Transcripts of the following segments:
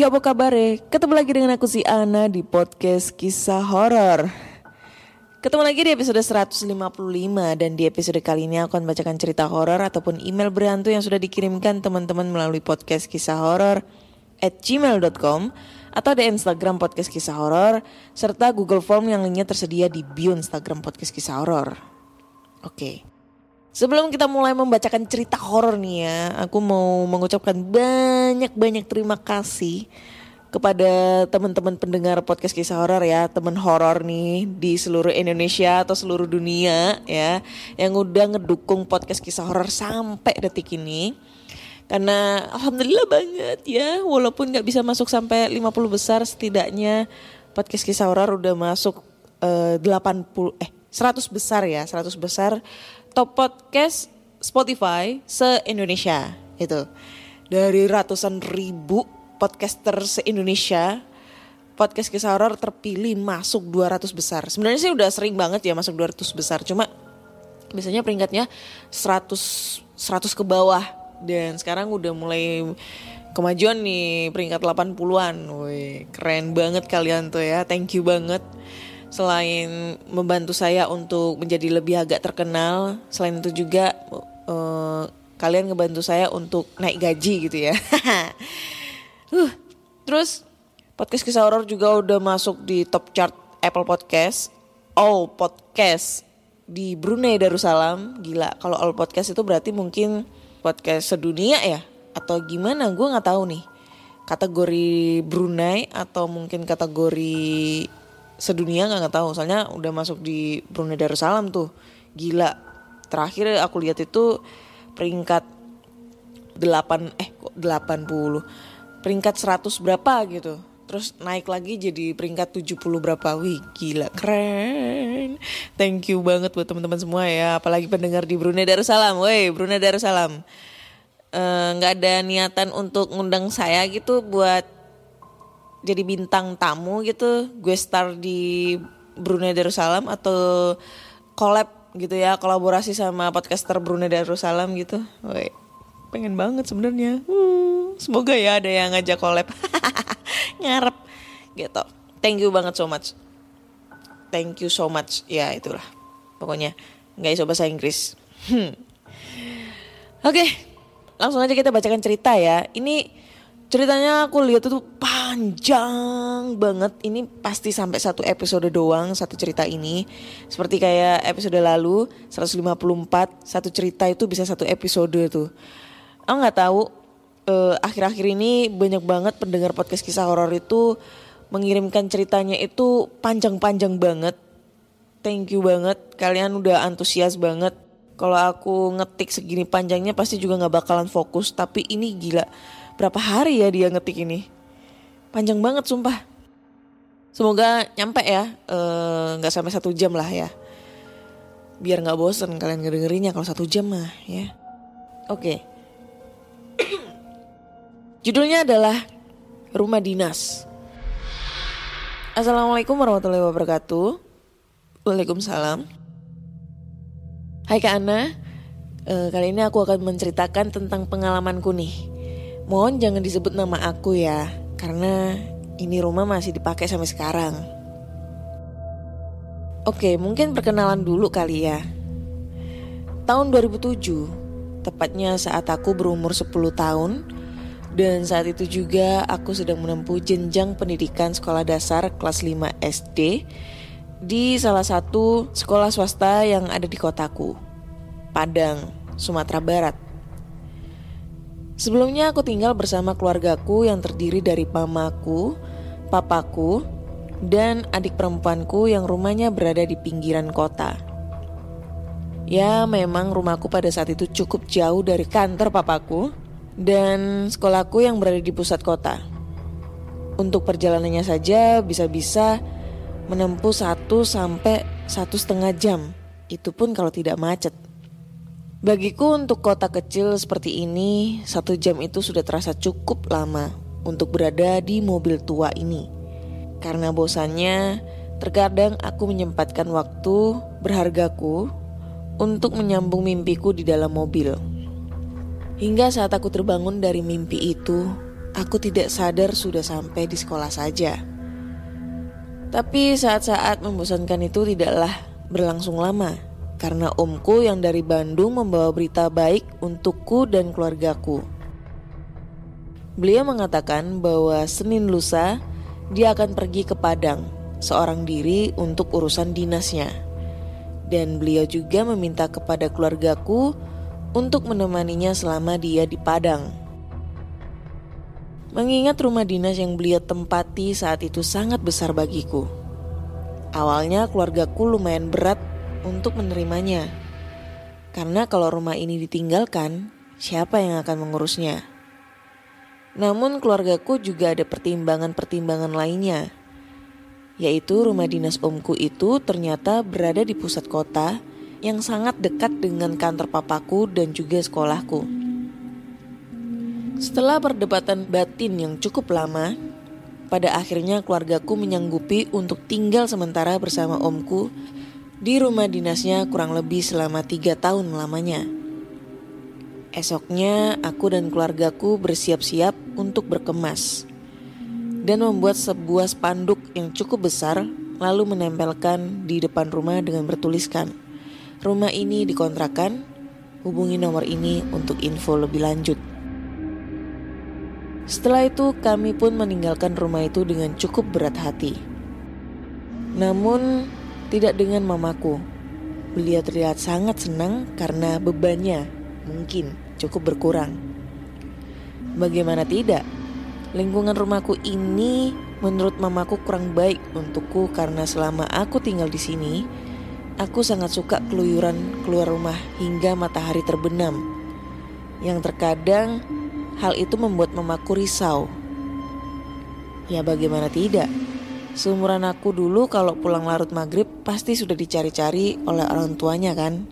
Iya apa kabar Ketemu lagi dengan aku si Ana di podcast kisah horor. Ketemu lagi di episode 155 dan di episode kali ini aku akan bacakan cerita horor ataupun email berhantu yang sudah dikirimkan teman-teman melalui podcast kisah horor at gmail.com atau di Instagram podcast kisah horor serta Google Form yang lainnya tersedia di bio Instagram podcast kisah horor. Oke. Sebelum kita mulai membacakan cerita horor nih ya, aku mau mengucapkan banyak-banyak terima kasih kepada teman-teman pendengar podcast kisah horor ya, teman horor nih di seluruh Indonesia atau seluruh dunia ya, yang udah ngedukung podcast kisah horor sampai detik ini. Karena alhamdulillah banget ya, walaupun nggak bisa masuk sampai 50 besar, setidaknya podcast kisah horor udah masuk eh, 80 eh 100 besar ya, 100 besar top podcast Spotify se-Indonesia itu. Dari ratusan ribu podcaster se-Indonesia, podcast kisah horor terpilih masuk 200 besar. Sebenarnya sih udah sering banget ya masuk 200 besar, cuma biasanya peringkatnya 100 100 ke bawah dan sekarang udah mulai kemajuan nih peringkat 80-an. Wih, keren banget kalian tuh ya. Thank you banget selain membantu saya untuk menjadi lebih agak terkenal, selain itu juga eh, kalian ngebantu saya untuk naik gaji gitu ya. uh, terus podcast kisah horor juga udah masuk di top chart Apple Podcast, All Podcast di Brunei Darussalam. Gila, kalau All Podcast itu berarti mungkin podcast sedunia ya atau gimana? Gue nggak tahu nih. Kategori Brunei atau mungkin kategori sedunia nggak tahu. Soalnya udah masuk di Brunei Darussalam tuh. Gila. Terakhir aku lihat itu peringkat 8 eh kok 80 peringkat 100 berapa gitu. Terus naik lagi jadi peringkat 70 berapa? Wih gila. Keren. Thank you banget buat teman-teman semua ya. Apalagi pendengar di Brunei Darussalam. Woi Brunei Darussalam. Eh, nggak ada niatan untuk ngundang saya gitu buat jadi bintang tamu gitu gue star di Brunei Darussalam atau collab gitu ya kolaborasi sama podcaster Brunei Darussalam gitu. Woi, pengen banget sebenarnya. Hmm, semoga ya ada yang ngajak collab. Ngarep gitu. Thank you banget so much. Thank you so much. Ya itulah. Pokoknya nggak iso bahasa Inggris. Hmm. oke langsung aja kita bacakan cerita ya. Ini ceritanya aku lihat itu panjang banget. Ini pasti sampai satu episode doang satu cerita ini. Seperti kayak episode lalu 154 satu cerita itu bisa satu episode tuh. Aku nggak tahu eh, akhir-akhir ini banyak banget pendengar podcast kisah horor itu mengirimkan ceritanya itu panjang-panjang banget. Thank you banget. Kalian udah antusias banget. Kalau aku ngetik segini panjangnya pasti juga nggak bakalan fokus. Tapi ini gila berapa hari ya dia ngetik ini panjang banget sumpah semoga nyampe ya eh, nggak sampai satu jam lah ya biar nggak bosen kalian ngedengerinnya kalau satu jam mah ya. Oke. Judulnya adalah Rumah Dinas. Assalamualaikum warahmatullahi wabarakatuh. Waalaikumsalam. Hai Kak Ana, Eh, kali ini aku akan menceritakan tentang pengalamanku nih. Mohon jangan disebut nama aku ya, karena ini rumah masih dipakai sampai sekarang. Oke, mungkin perkenalan dulu kali ya. Tahun 2007, tepatnya saat aku berumur 10 tahun, dan saat itu juga aku sedang menempuh jenjang pendidikan sekolah dasar kelas 5 SD di salah satu sekolah swasta yang ada di kotaku, Padang, Sumatera Barat. Sebelumnya aku tinggal bersama keluargaku yang terdiri dari mamaku, papaku, dan adik perempuanku yang rumahnya berada di pinggiran kota. Ya, memang rumahku pada saat itu cukup jauh dari kantor papaku dan sekolahku yang berada di pusat kota. Untuk perjalanannya saja bisa-bisa menempuh satu sampai satu setengah jam. Itu pun kalau tidak macet. Bagiku untuk kota kecil seperti ini, satu jam itu sudah terasa cukup lama untuk berada di mobil tua ini. Karena bosannya, terkadang aku menyempatkan waktu berhargaku untuk menyambung mimpiku di dalam mobil. Hingga saat aku terbangun dari mimpi itu, aku tidak sadar sudah sampai di sekolah saja. Tapi saat-saat membosankan itu tidaklah berlangsung lama karena omku yang dari Bandung membawa berita baik untukku dan keluargaku. Beliau mengatakan bahwa Senin lusa dia akan pergi ke Padang seorang diri untuk urusan dinasnya. Dan beliau juga meminta kepada keluargaku untuk menemaninya selama dia di Padang. Mengingat rumah dinas yang beliau tempati saat itu sangat besar bagiku. Awalnya keluargaku lumayan berat untuk menerimanya. Karena kalau rumah ini ditinggalkan, siapa yang akan mengurusnya? Namun keluargaku juga ada pertimbangan-pertimbangan lainnya, yaitu rumah dinas omku itu ternyata berada di pusat kota yang sangat dekat dengan kantor papaku dan juga sekolahku. Setelah perdebatan batin yang cukup lama, pada akhirnya keluargaku menyanggupi untuk tinggal sementara bersama omku di rumah dinasnya kurang lebih selama tiga tahun lamanya. Esoknya aku dan keluargaku bersiap-siap untuk berkemas dan membuat sebuah spanduk yang cukup besar lalu menempelkan di depan rumah dengan bertuliskan Rumah ini dikontrakan, hubungi nomor ini untuk info lebih lanjut. Setelah itu kami pun meninggalkan rumah itu dengan cukup berat hati. Namun tidak dengan mamaku. Beliau terlihat sangat senang karena bebannya mungkin cukup berkurang. Bagaimana tidak? Lingkungan rumahku ini menurut mamaku kurang baik untukku karena selama aku tinggal di sini, aku sangat suka keluyuran keluar rumah hingga matahari terbenam. Yang terkadang hal itu membuat mamaku risau. Ya bagaimana tidak? Seumuran aku dulu kalau pulang larut maghrib pasti sudah dicari-cari oleh orang tuanya kan.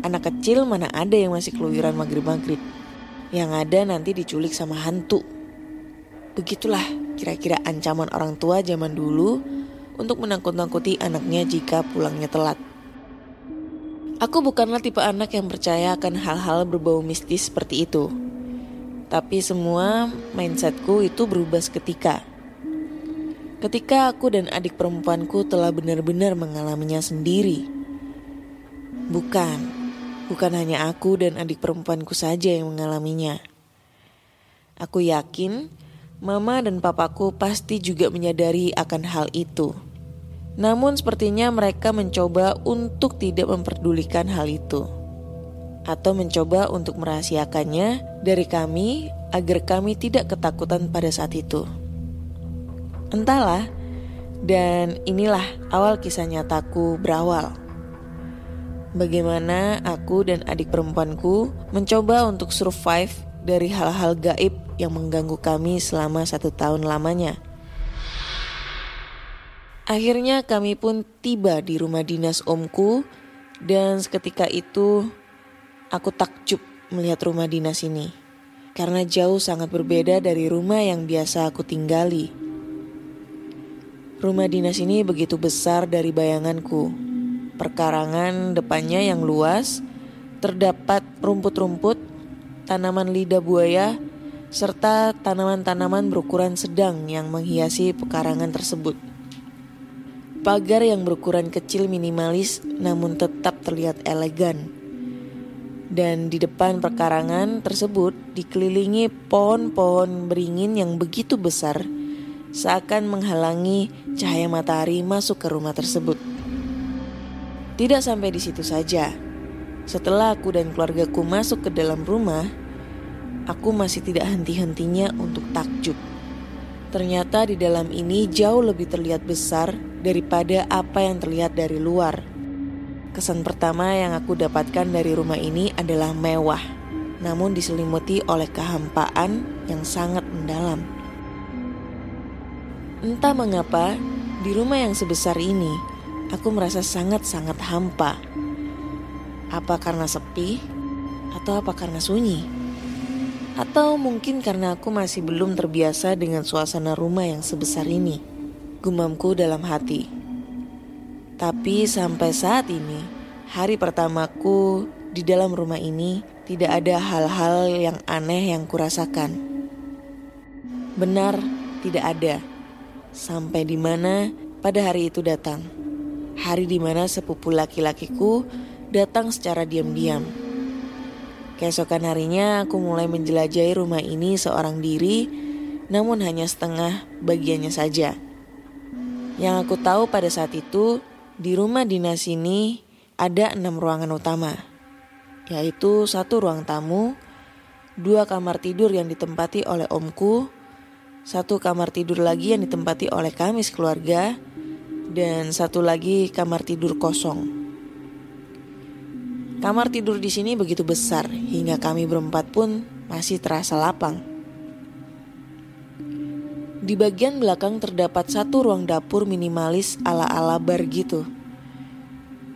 Anak kecil mana ada yang masih keluyuran maghrib-maghrib. Yang ada nanti diculik sama hantu. Begitulah kira-kira ancaman orang tua zaman dulu untuk menakut-nakuti anaknya jika pulangnya telat. Aku bukanlah tipe anak yang percaya akan hal-hal berbau mistis seperti itu. Tapi semua mindsetku itu berubah seketika ketika aku dan adik perempuanku telah benar-benar mengalaminya sendiri. Bukan, bukan hanya aku dan adik perempuanku saja yang mengalaminya. Aku yakin mama dan papaku pasti juga menyadari akan hal itu. Namun sepertinya mereka mencoba untuk tidak memperdulikan hal itu. Atau mencoba untuk merahasiakannya dari kami agar kami tidak ketakutan pada saat itu. Entahlah, dan inilah awal kisah nyataku berawal. Bagaimana aku dan adik perempuanku mencoba untuk survive dari hal-hal gaib yang mengganggu kami selama satu tahun lamanya. Akhirnya kami pun tiba di rumah dinas omku Dan seketika itu aku takjub melihat rumah dinas ini. Karena jauh sangat berbeda dari rumah yang biasa aku tinggali. Rumah dinas ini begitu besar dari bayanganku. Perkarangan depannya yang luas, terdapat rumput-rumput, tanaman lidah buaya, serta tanaman-tanaman berukuran sedang yang menghiasi pekarangan tersebut. Pagar yang berukuran kecil minimalis namun tetap terlihat elegan. Dan di depan perkarangan tersebut dikelilingi pohon-pohon beringin yang begitu besar seakan menghalangi cahaya matahari masuk ke rumah tersebut. Tidak sampai di situ saja. Setelah aku dan keluargaku masuk ke dalam rumah, aku masih tidak henti-hentinya untuk takjub. Ternyata di dalam ini jauh lebih terlihat besar daripada apa yang terlihat dari luar. Kesan pertama yang aku dapatkan dari rumah ini adalah mewah, namun diselimuti oleh kehampaan yang sangat mendalam. Entah mengapa, di rumah yang sebesar ini, aku merasa sangat-sangat hampa. Apa karena sepi, atau apa karena sunyi? Atau mungkin karena aku masih belum terbiasa dengan suasana rumah yang sebesar ini. Gumamku dalam hati. Tapi sampai saat ini, hari pertamaku di dalam rumah ini tidak ada hal-hal yang aneh yang kurasakan. Benar, tidak ada. Sampai di mana pada hari itu datang. Hari di mana sepupu laki-lakiku datang secara diam-diam. Keesokan harinya aku mulai menjelajahi rumah ini seorang diri, namun hanya setengah bagiannya saja. Yang aku tahu pada saat itu, di rumah dinas ini ada enam ruangan utama, yaitu satu ruang tamu, dua kamar tidur yang ditempati oleh omku, satu kamar tidur lagi yang ditempati oleh kami sekeluarga, dan satu lagi kamar tidur kosong. Kamar tidur di sini begitu besar hingga kami berempat pun masih terasa lapang. Di bagian belakang terdapat satu ruang dapur minimalis ala-ala bar gitu.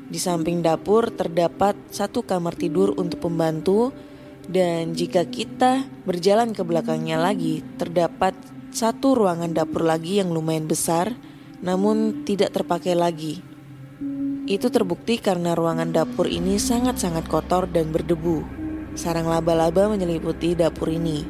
Di samping dapur terdapat satu kamar tidur untuk pembantu dan jika kita berjalan ke belakangnya lagi terdapat satu ruangan dapur lagi yang lumayan besar namun tidak terpakai lagi itu terbukti karena ruangan dapur ini sangat-sangat kotor dan berdebu. Sarang laba-laba menyeliputi dapur ini.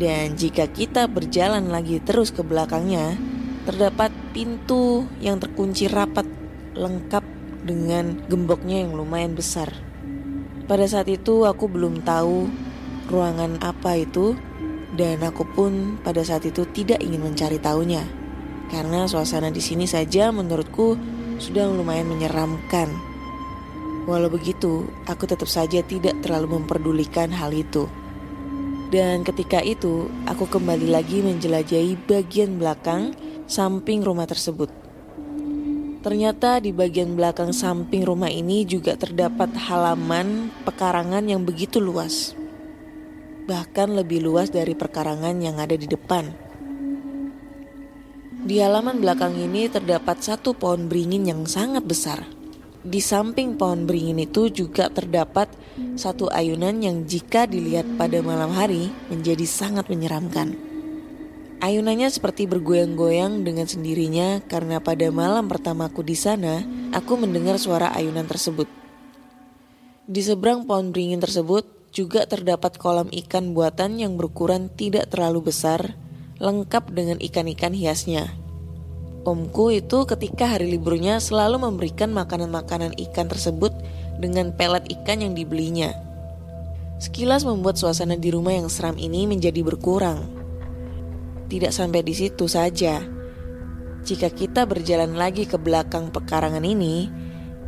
Dan jika kita berjalan lagi terus ke belakangnya, terdapat pintu yang terkunci rapat lengkap dengan gemboknya yang lumayan besar. Pada saat itu aku belum tahu ruangan apa itu dan aku pun pada saat itu tidak ingin mencari tahunya. Karena suasana di sini saja menurutku sudah lumayan menyeramkan. Walau begitu, aku tetap saja tidak terlalu memperdulikan hal itu. Dan ketika itu, aku kembali lagi menjelajahi bagian belakang samping rumah tersebut. Ternyata di bagian belakang samping rumah ini juga terdapat halaman pekarangan yang begitu luas. Bahkan lebih luas dari perkarangan yang ada di depan. Di halaman belakang ini terdapat satu pohon beringin yang sangat besar. Di samping pohon beringin itu juga terdapat satu ayunan yang jika dilihat pada malam hari menjadi sangat menyeramkan. Ayunannya seperti bergoyang-goyang dengan sendirinya karena pada malam pertamaku di sana, aku mendengar suara ayunan tersebut. Di seberang pohon beringin tersebut juga terdapat kolam ikan buatan yang berukuran tidak terlalu besar lengkap dengan ikan-ikan hiasnya. Omku itu ketika hari liburnya selalu memberikan makanan-makanan ikan tersebut dengan pelet ikan yang dibelinya. Sekilas membuat suasana di rumah yang seram ini menjadi berkurang. Tidak sampai di situ saja. Jika kita berjalan lagi ke belakang pekarangan ini,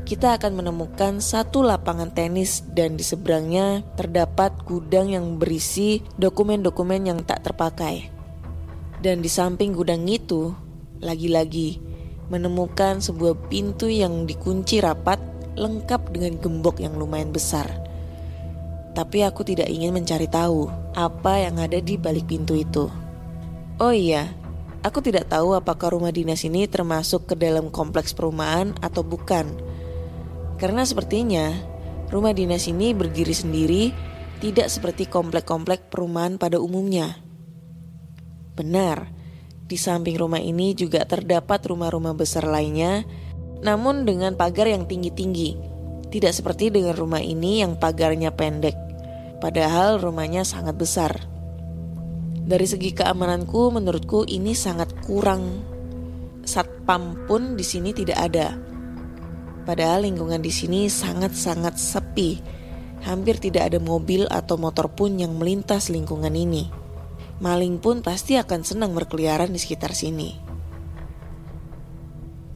kita akan menemukan satu lapangan tenis dan di seberangnya terdapat gudang yang berisi dokumen-dokumen yang tak terpakai. Dan di samping gudang itu, lagi-lagi menemukan sebuah pintu yang dikunci rapat lengkap dengan gembok yang lumayan besar. Tapi aku tidak ingin mencari tahu apa yang ada di balik pintu itu. Oh iya, aku tidak tahu apakah rumah dinas ini termasuk ke dalam kompleks perumahan atau bukan. Karena sepertinya rumah dinas ini berdiri sendiri, tidak seperti komplek-komplek perumahan pada umumnya. Benar, di samping rumah ini juga terdapat rumah-rumah besar lainnya, namun dengan pagar yang tinggi-tinggi. Tidak seperti dengan rumah ini yang pagarnya pendek, padahal rumahnya sangat besar. Dari segi keamananku, menurutku ini sangat kurang. Satpam pun di sini tidak ada. Padahal lingkungan di sini sangat-sangat sepi. Hampir tidak ada mobil atau motor pun yang melintas lingkungan ini. Maling pun pasti akan senang berkeliaran di sekitar sini.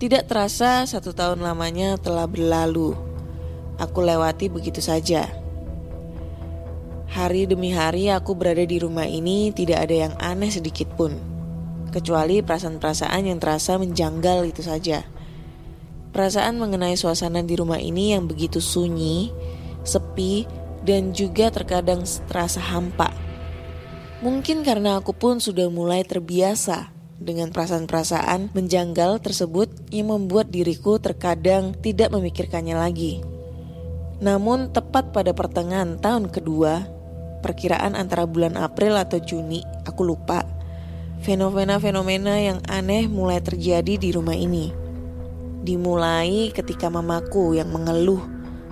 Tidak terasa satu tahun lamanya telah berlalu. Aku lewati begitu saja. Hari demi hari aku berada di rumah ini tidak ada yang aneh sedikit pun. Kecuali perasaan-perasaan yang terasa menjanggal itu saja. Perasaan mengenai suasana di rumah ini yang begitu sunyi, sepi, dan juga terkadang terasa hampa. Mungkin karena aku pun sudah mulai terbiasa dengan perasaan-perasaan menjanggal tersebut yang membuat diriku terkadang tidak memikirkannya lagi. Namun tepat pada pertengahan tahun kedua, perkiraan antara bulan April atau Juni, aku lupa. Fenomena-fenomena yang aneh mulai terjadi di rumah ini. Dimulai ketika mamaku yang mengeluh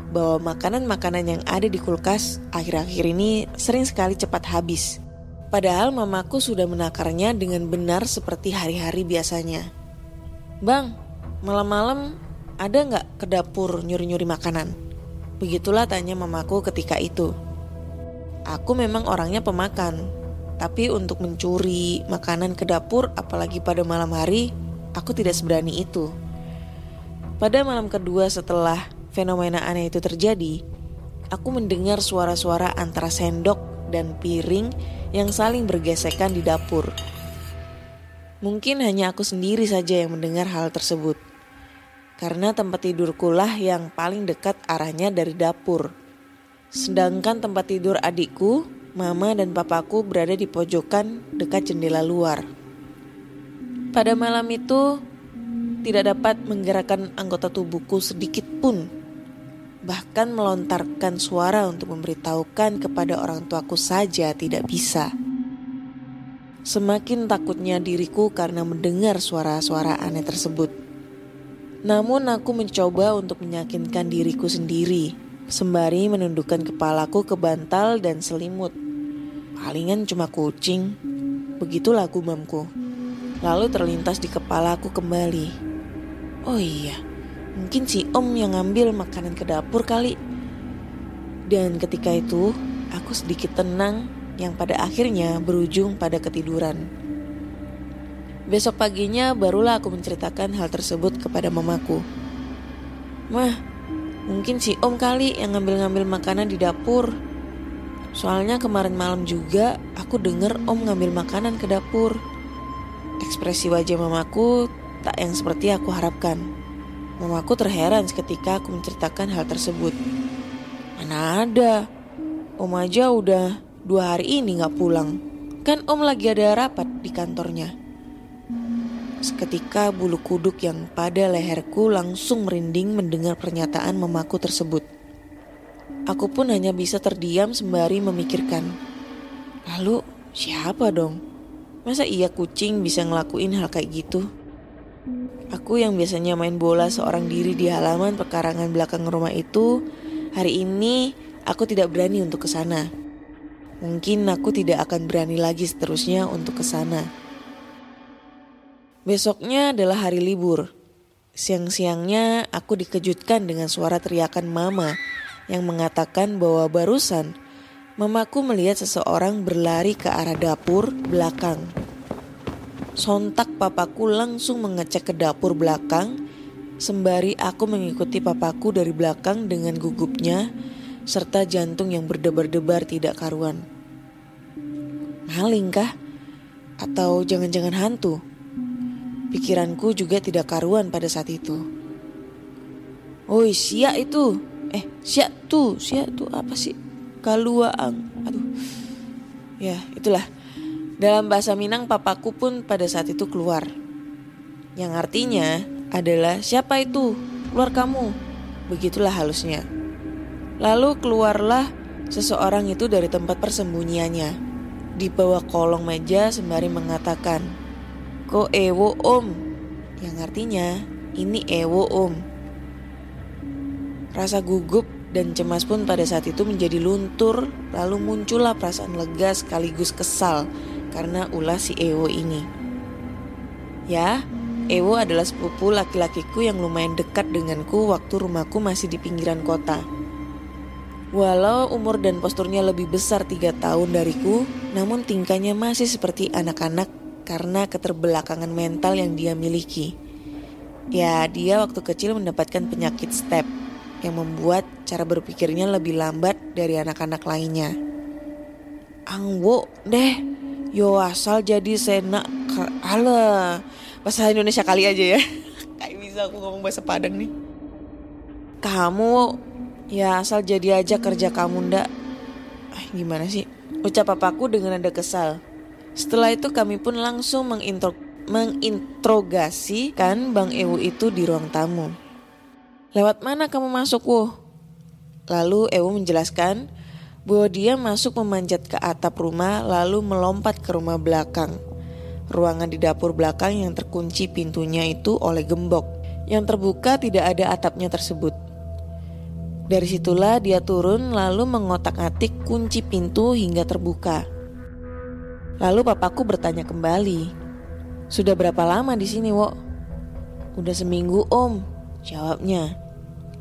bahwa makanan-makanan yang ada di kulkas akhir-akhir ini sering sekali cepat habis. Padahal mamaku sudah menakarnya dengan benar seperti hari-hari biasanya. Bang, malam-malam ada nggak ke dapur nyuri-nyuri makanan? Begitulah tanya mamaku ketika itu. Aku memang orangnya pemakan, tapi untuk mencuri makanan ke dapur apalagi pada malam hari, aku tidak seberani itu. Pada malam kedua setelah fenomena aneh itu terjadi, aku mendengar suara-suara antara sendok dan piring yang saling bergesekan di dapur. Mungkin hanya aku sendiri saja yang mendengar hal tersebut. Karena tempat tidurkulah yang paling dekat arahnya dari dapur. Sedangkan tempat tidur adikku, mama dan papaku berada di pojokan dekat jendela luar. Pada malam itu, tidak dapat menggerakkan anggota tubuhku sedikit pun. Bahkan melontarkan suara untuk memberitahukan kepada orang tuaku saja tidak bisa. Semakin takutnya diriku karena mendengar suara-suara aneh tersebut. Namun aku mencoba untuk meyakinkan diriku sendiri sembari menundukkan kepalaku ke bantal dan selimut. Palingan cuma kucing. Begitulah gumamku. Lalu terlintas di kepalaku kembali. Oh iya, mungkin si om yang ngambil makanan ke dapur kali. Dan ketika itu, aku sedikit tenang yang pada akhirnya berujung pada ketiduran. Besok paginya barulah aku menceritakan hal tersebut kepada mamaku. Mah, Mungkin si om kali yang ngambil-ngambil makanan di dapur. Soalnya kemarin malam juga aku denger om ngambil makanan ke dapur. Ekspresi wajah mamaku tak yang seperti aku harapkan. Mamaku terheran seketika aku menceritakan hal tersebut. Mana ada, om aja udah dua hari ini gak pulang. Kan om lagi ada rapat di kantornya. Seketika bulu kuduk yang pada leherku langsung merinding mendengar pernyataan mamaku tersebut. Aku pun hanya bisa terdiam sembari memikirkan. Lalu siapa dong? Masa iya kucing bisa ngelakuin hal kayak gitu? Aku yang biasanya main bola seorang diri di halaman pekarangan belakang rumah itu, hari ini aku tidak berani untuk ke sana. Mungkin aku tidak akan berani lagi seterusnya untuk ke sana. Besoknya adalah hari libur. Siang-siangnya aku dikejutkan dengan suara teriakan mama yang mengatakan bahwa barusan mamaku melihat seseorang berlari ke arah dapur belakang. Sontak papaku langsung mengecek ke dapur belakang sembari aku mengikuti papaku dari belakang dengan gugupnya serta jantung yang berdebar-debar tidak karuan. Maling kah? Atau jangan-jangan hantu? Pikiranku juga tidak karuan pada saat itu. Oi, siap itu. Eh, siap tuh, siap tuh apa sih? Kaluaang. Aduh. Ya, itulah. Dalam bahasa Minang papaku pun pada saat itu keluar. Yang artinya adalah siapa itu? Keluar kamu. begitulah halusnya. Lalu keluarlah seseorang itu dari tempat persembunyiannya. Di bawah kolong meja sembari mengatakan, Ko Ewo om, yang artinya ini Ewo om. Rasa gugup dan cemas pun pada saat itu menjadi luntur, lalu muncullah perasaan lega sekaligus kesal karena ulah si Ewo ini. Ya, Ewo adalah sepupu laki-lakiku yang lumayan dekat denganku waktu rumahku masih di pinggiran kota. Walau umur dan posturnya lebih besar tiga tahun dariku, namun tingkahnya masih seperti anak-anak karena keterbelakangan mental yang dia miliki. Ya, dia waktu kecil mendapatkan penyakit step yang membuat cara berpikirnya lebih lambat dari anak-anak lainnya. Angwo deh, yo asal jadi sena ala bahasa Indonesia kali aja ya. Kayak bisa aku ngomong bahasa Padang nih. Kamu Ya asal jadi aja kerja kamu ndak ah, Gimana sih Ucap papaku dengan nada kesal Setelah itu kami pun langsung mengintro menginterogasikan Bang Ewu itu di ruang tamu Lewat mana kamu masuk Wuh? Lalu Ewu menjelaskan bahwa dia masuk memanjat ke atap rumah lalu melompat ke rumah belakang. Ruangan di dapur belakang yang terkunci pintunya itu oleh gembok. Yang terbuka tidak ada atapnya tersebut. Dari situlah dia turun lalu mengotak-atik kunci pintu hingga terbuka. Lalu papaku bertanya kembali, "Sudah berapa lama di sini, Wo?" "Udah seminggu, Om," jawabnya.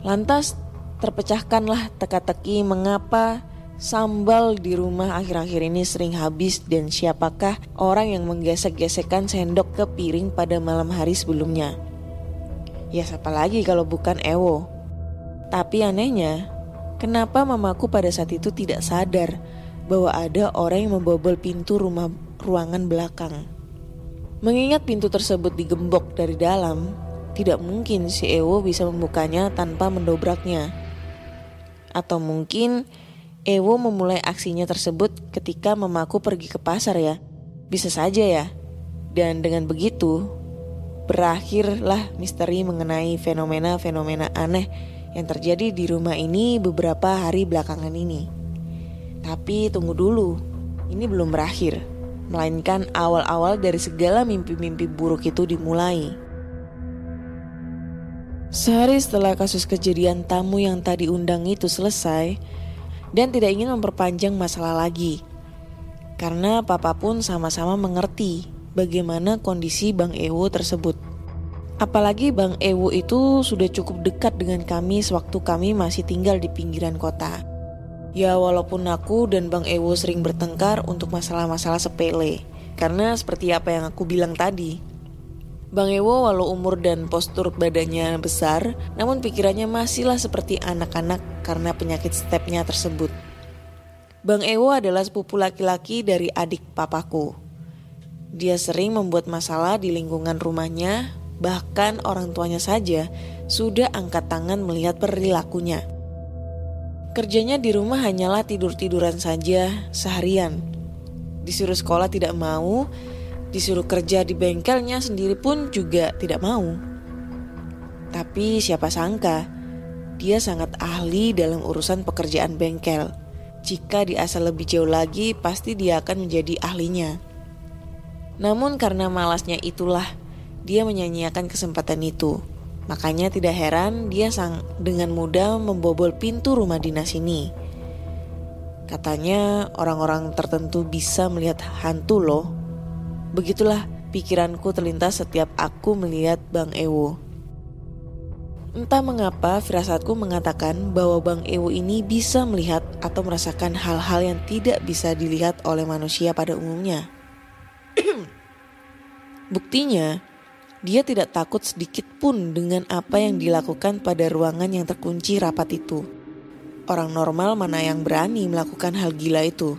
Lantas terpecahkanlah teka-teki mengapa sambal di rumah akhir-akhir ini sering habis dan siapakah orang yang menggesek-gesekkan sendok ke piring pada malam hari sebelumnya. Ya siapa lagi kalau bukan Ewo. Tapi anehnya, kenapa mamaku pada saat itu tidak sadar bahwa ada orang yang membobol pintu rumah ruangan belakang. Mengingat pintu tersebut digembok dari dalam, tidak mungkin si Ewo bisa membukanya tanpa mendobraknya. Atau mungkin Ewo memulai aksinya tersebut ketika mamaku pergi ke pasar ya. Bisa saja ya. Dan dengan begitu, berakhirlah misteri mengenai fenomena-fenomena aneh yang terjadi di rumah ini beberapa hari belakangan ini. Tapi tunggu dulu, ini belum berakhir, melainkan awal-awal dari segala mimpi-mimpi buruk itu dimulai. Sehari setelah kasus kejadian tamu yang tadi undang itu selesai, dan tidak ingin memperpanjang masalah lagi, karena papa pun sama-sama mengerti bagaimana kondisi Bang Ewo tersebut. Apalagi Bang Ewo itu sudah cukup dekat dengan kami sewaktu kami masih tinggal di pinggiran kota. Ya walaupun aku dan Bang Ewo sering bertengkar untuk masalah-masalah sepele. Karena seperti apa yang aku bilang tadi, Bang Ewo walau umur dan postur badannya besar, namun pikirannya masihlah seperti anak-anak karena penyakit stepnya tersebut. Bang Ewo adalah sepupu laki-laki dari adik papaku. Dia sering membuat masalah di lingkungan rumahnya, bahkan orang tuanya saja sudah angkat tangan melihat perilakunya. Kerjanya di rumah hanyalah tidur-tiduran saja seharian. Disuruh sekolah tidak mau, disuruh kerja di bengkelnya sendiri pun juga tidak mau. Tapi siapa sangka, dia sangat ahli dalam urusan pekerjaan bengkel. Jika diasah lebih jauh lagi, pasti dia akan menjadi ahlinya. Namun karena malasnya itulah dia menyanyiakan kesempatan itu. Makanya tidak heran dia sang dengan mudah membobol pintu rumah dinas ini. Katanya orang-orang tertentu bisa melihat hantu loh. Begitulah pikiranku terlintas setiap aku melihat Bang Ewo. Entah mengapa firasatku mengatakan bahwa Bang Ewo ini bisa melihat atau merasakan hal-hal yang tidak bisa dilihat oleh manusia pada umumnya. Buktinya, dia tidak takut sedikit pun dengan apa yang dilakukan pada ruangan yang terkunci rapat itu. Orang normal mana yang berani melakukan hal gila itu?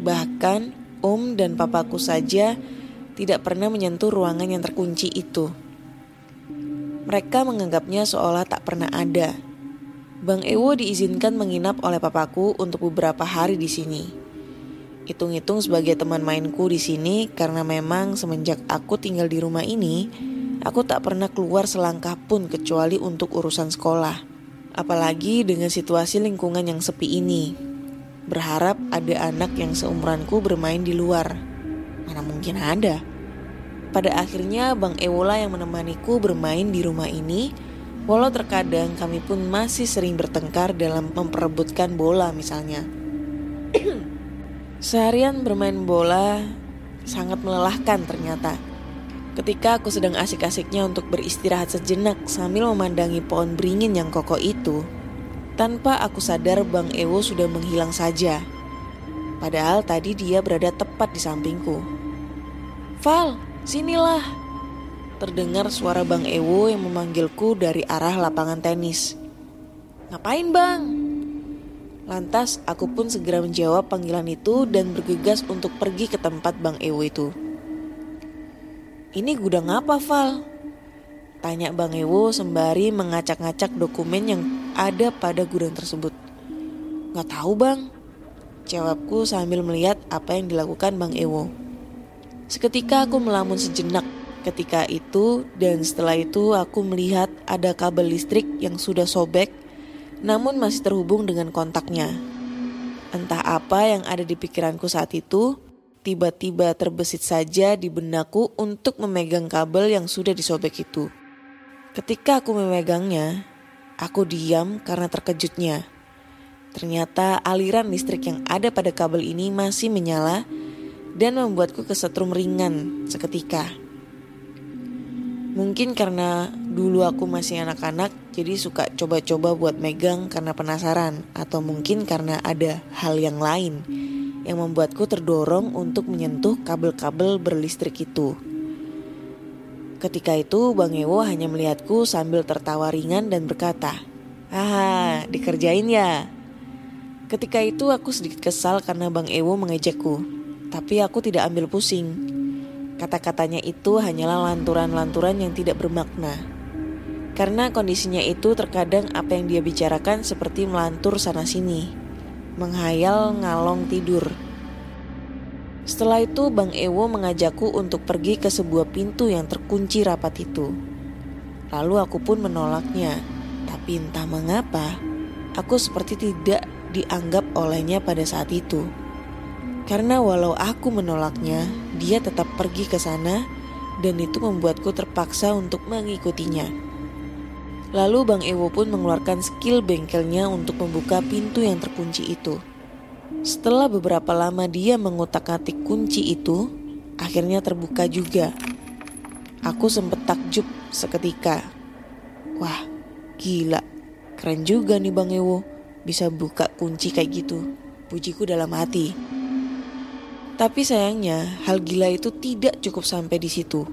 Bahkan Om dan papaku saja tidak pernah menyentuh ruangan yang terkunci itu. Mereka menganggapnya seolah tak pernah ada. Bang Ewo diizinkan menginap oleh papaku untuk beberapa hari di sini. Hitung-hitung sebagai teman mainku di sini karena memang semenjak aku tinggal di rumah ini, Aku tak pernah keluar selangkah pun kecuali untuk urusan sekolah. Apalagi dengan situasi lingkungan yang sepi ini. Berharap ada anak yang seumuranku bermain di luar. Mana mungkin ada. Pada akhirnya Bang Ewola yang menemaniku bermain di rumah ini Walau terkadang kami pun masih sering bertengkar dalam memperebutkan bola misalnya. Seharian bermain bola sangat melelahkan ternyata. Ketika aku sedang asik-asiknya untuk beristirahat sejenak sambil memandangi pohon beringin yang kokoh itu, tanpa aku sadar Bang Ewo sudah menghilang saja. Padahal tadi dia berada tepat di sampingku. Val, sinilah, terdengar suara Bang Ewo yang memanggilku dari arah lapangan tenis. Ngapain bang? Lantas aku pun segera menjawab panggilan itu dan bergegas untuk pergi ke tempat Bang Ewo itu. Ini gudang apa Val? Tanya Bang Ewo sembari mengacak-ngacak dokumen yang ada pada gudang tersebut. Gak tahu bang, jawabku sambil melihat apa yang dilakukan Bang Ewo. Seketika aku melamun sejenak ketika itu dan setelah itu aku melihat ada kabel listrik yang sudah sobek namun masih terhubung dengan kontaknya. Entah apa yang ada di pikiranku saat itu, tiba-tiba terbesit saja di benakku untuk memegang kabel yang sudah disobek itu. Ketika aku memegangnya, aku diam karena terkejutnya. Ternyata aliran listrik yang ada pada kabel ini masih menyala dan membuatku kesetrum ringan seketika. Mungkin karena dulu aku masih anak-anak jadi suka coba-coba buat megang karena penasaran atau mungkin karena ada hal yang lain yang membuatku terdorong untuk menyentuh kabel-kabel berlistrik itu. Ketika itu Bang Ewo hanya melihatku sambil tertawa ringan dan berkata, "Ah, dikerjain ya." Ketika itu aku sedikit kesal karena Bang Ewo mengejakku, tapi aku tidak ambil pusing Kata-katanya itu hanyalah lanturan-lanturan yang tidak bermakna. Karena kondisinya itu terkadang apa yang dia bicarakan seperti melantur sana-sini, menghayal ngalong tidur. Setelah itu Bang Ewo mengajakku untuk pergi ke sebuah pintu yang terkunci rapat itu. Lalu aku pun menolaknya, tapi entah mengapa aku seperti tidak dianggap olehnya pada saat itu. Karena walau aku menolaknya, dia tetap pergi ke sana dan itu membuatku terpaksa untuk mengikutinya. Lalu Bang Ewo pun mengeluarkan skill bengkelnya untuk membuka pintu yang terkunci itu. Setelah beberapa lama dia mengutak-atik kunci itu, akhirnya terbuka juga. Aku sempat takjub seketika. Wah, gila. Keren juga nih Bang Ewo, bisa buka kunci kayak gitu. Pujiku dalam hati. Tapi sayangnya, hal gila itu tidak cukup sampai di situ.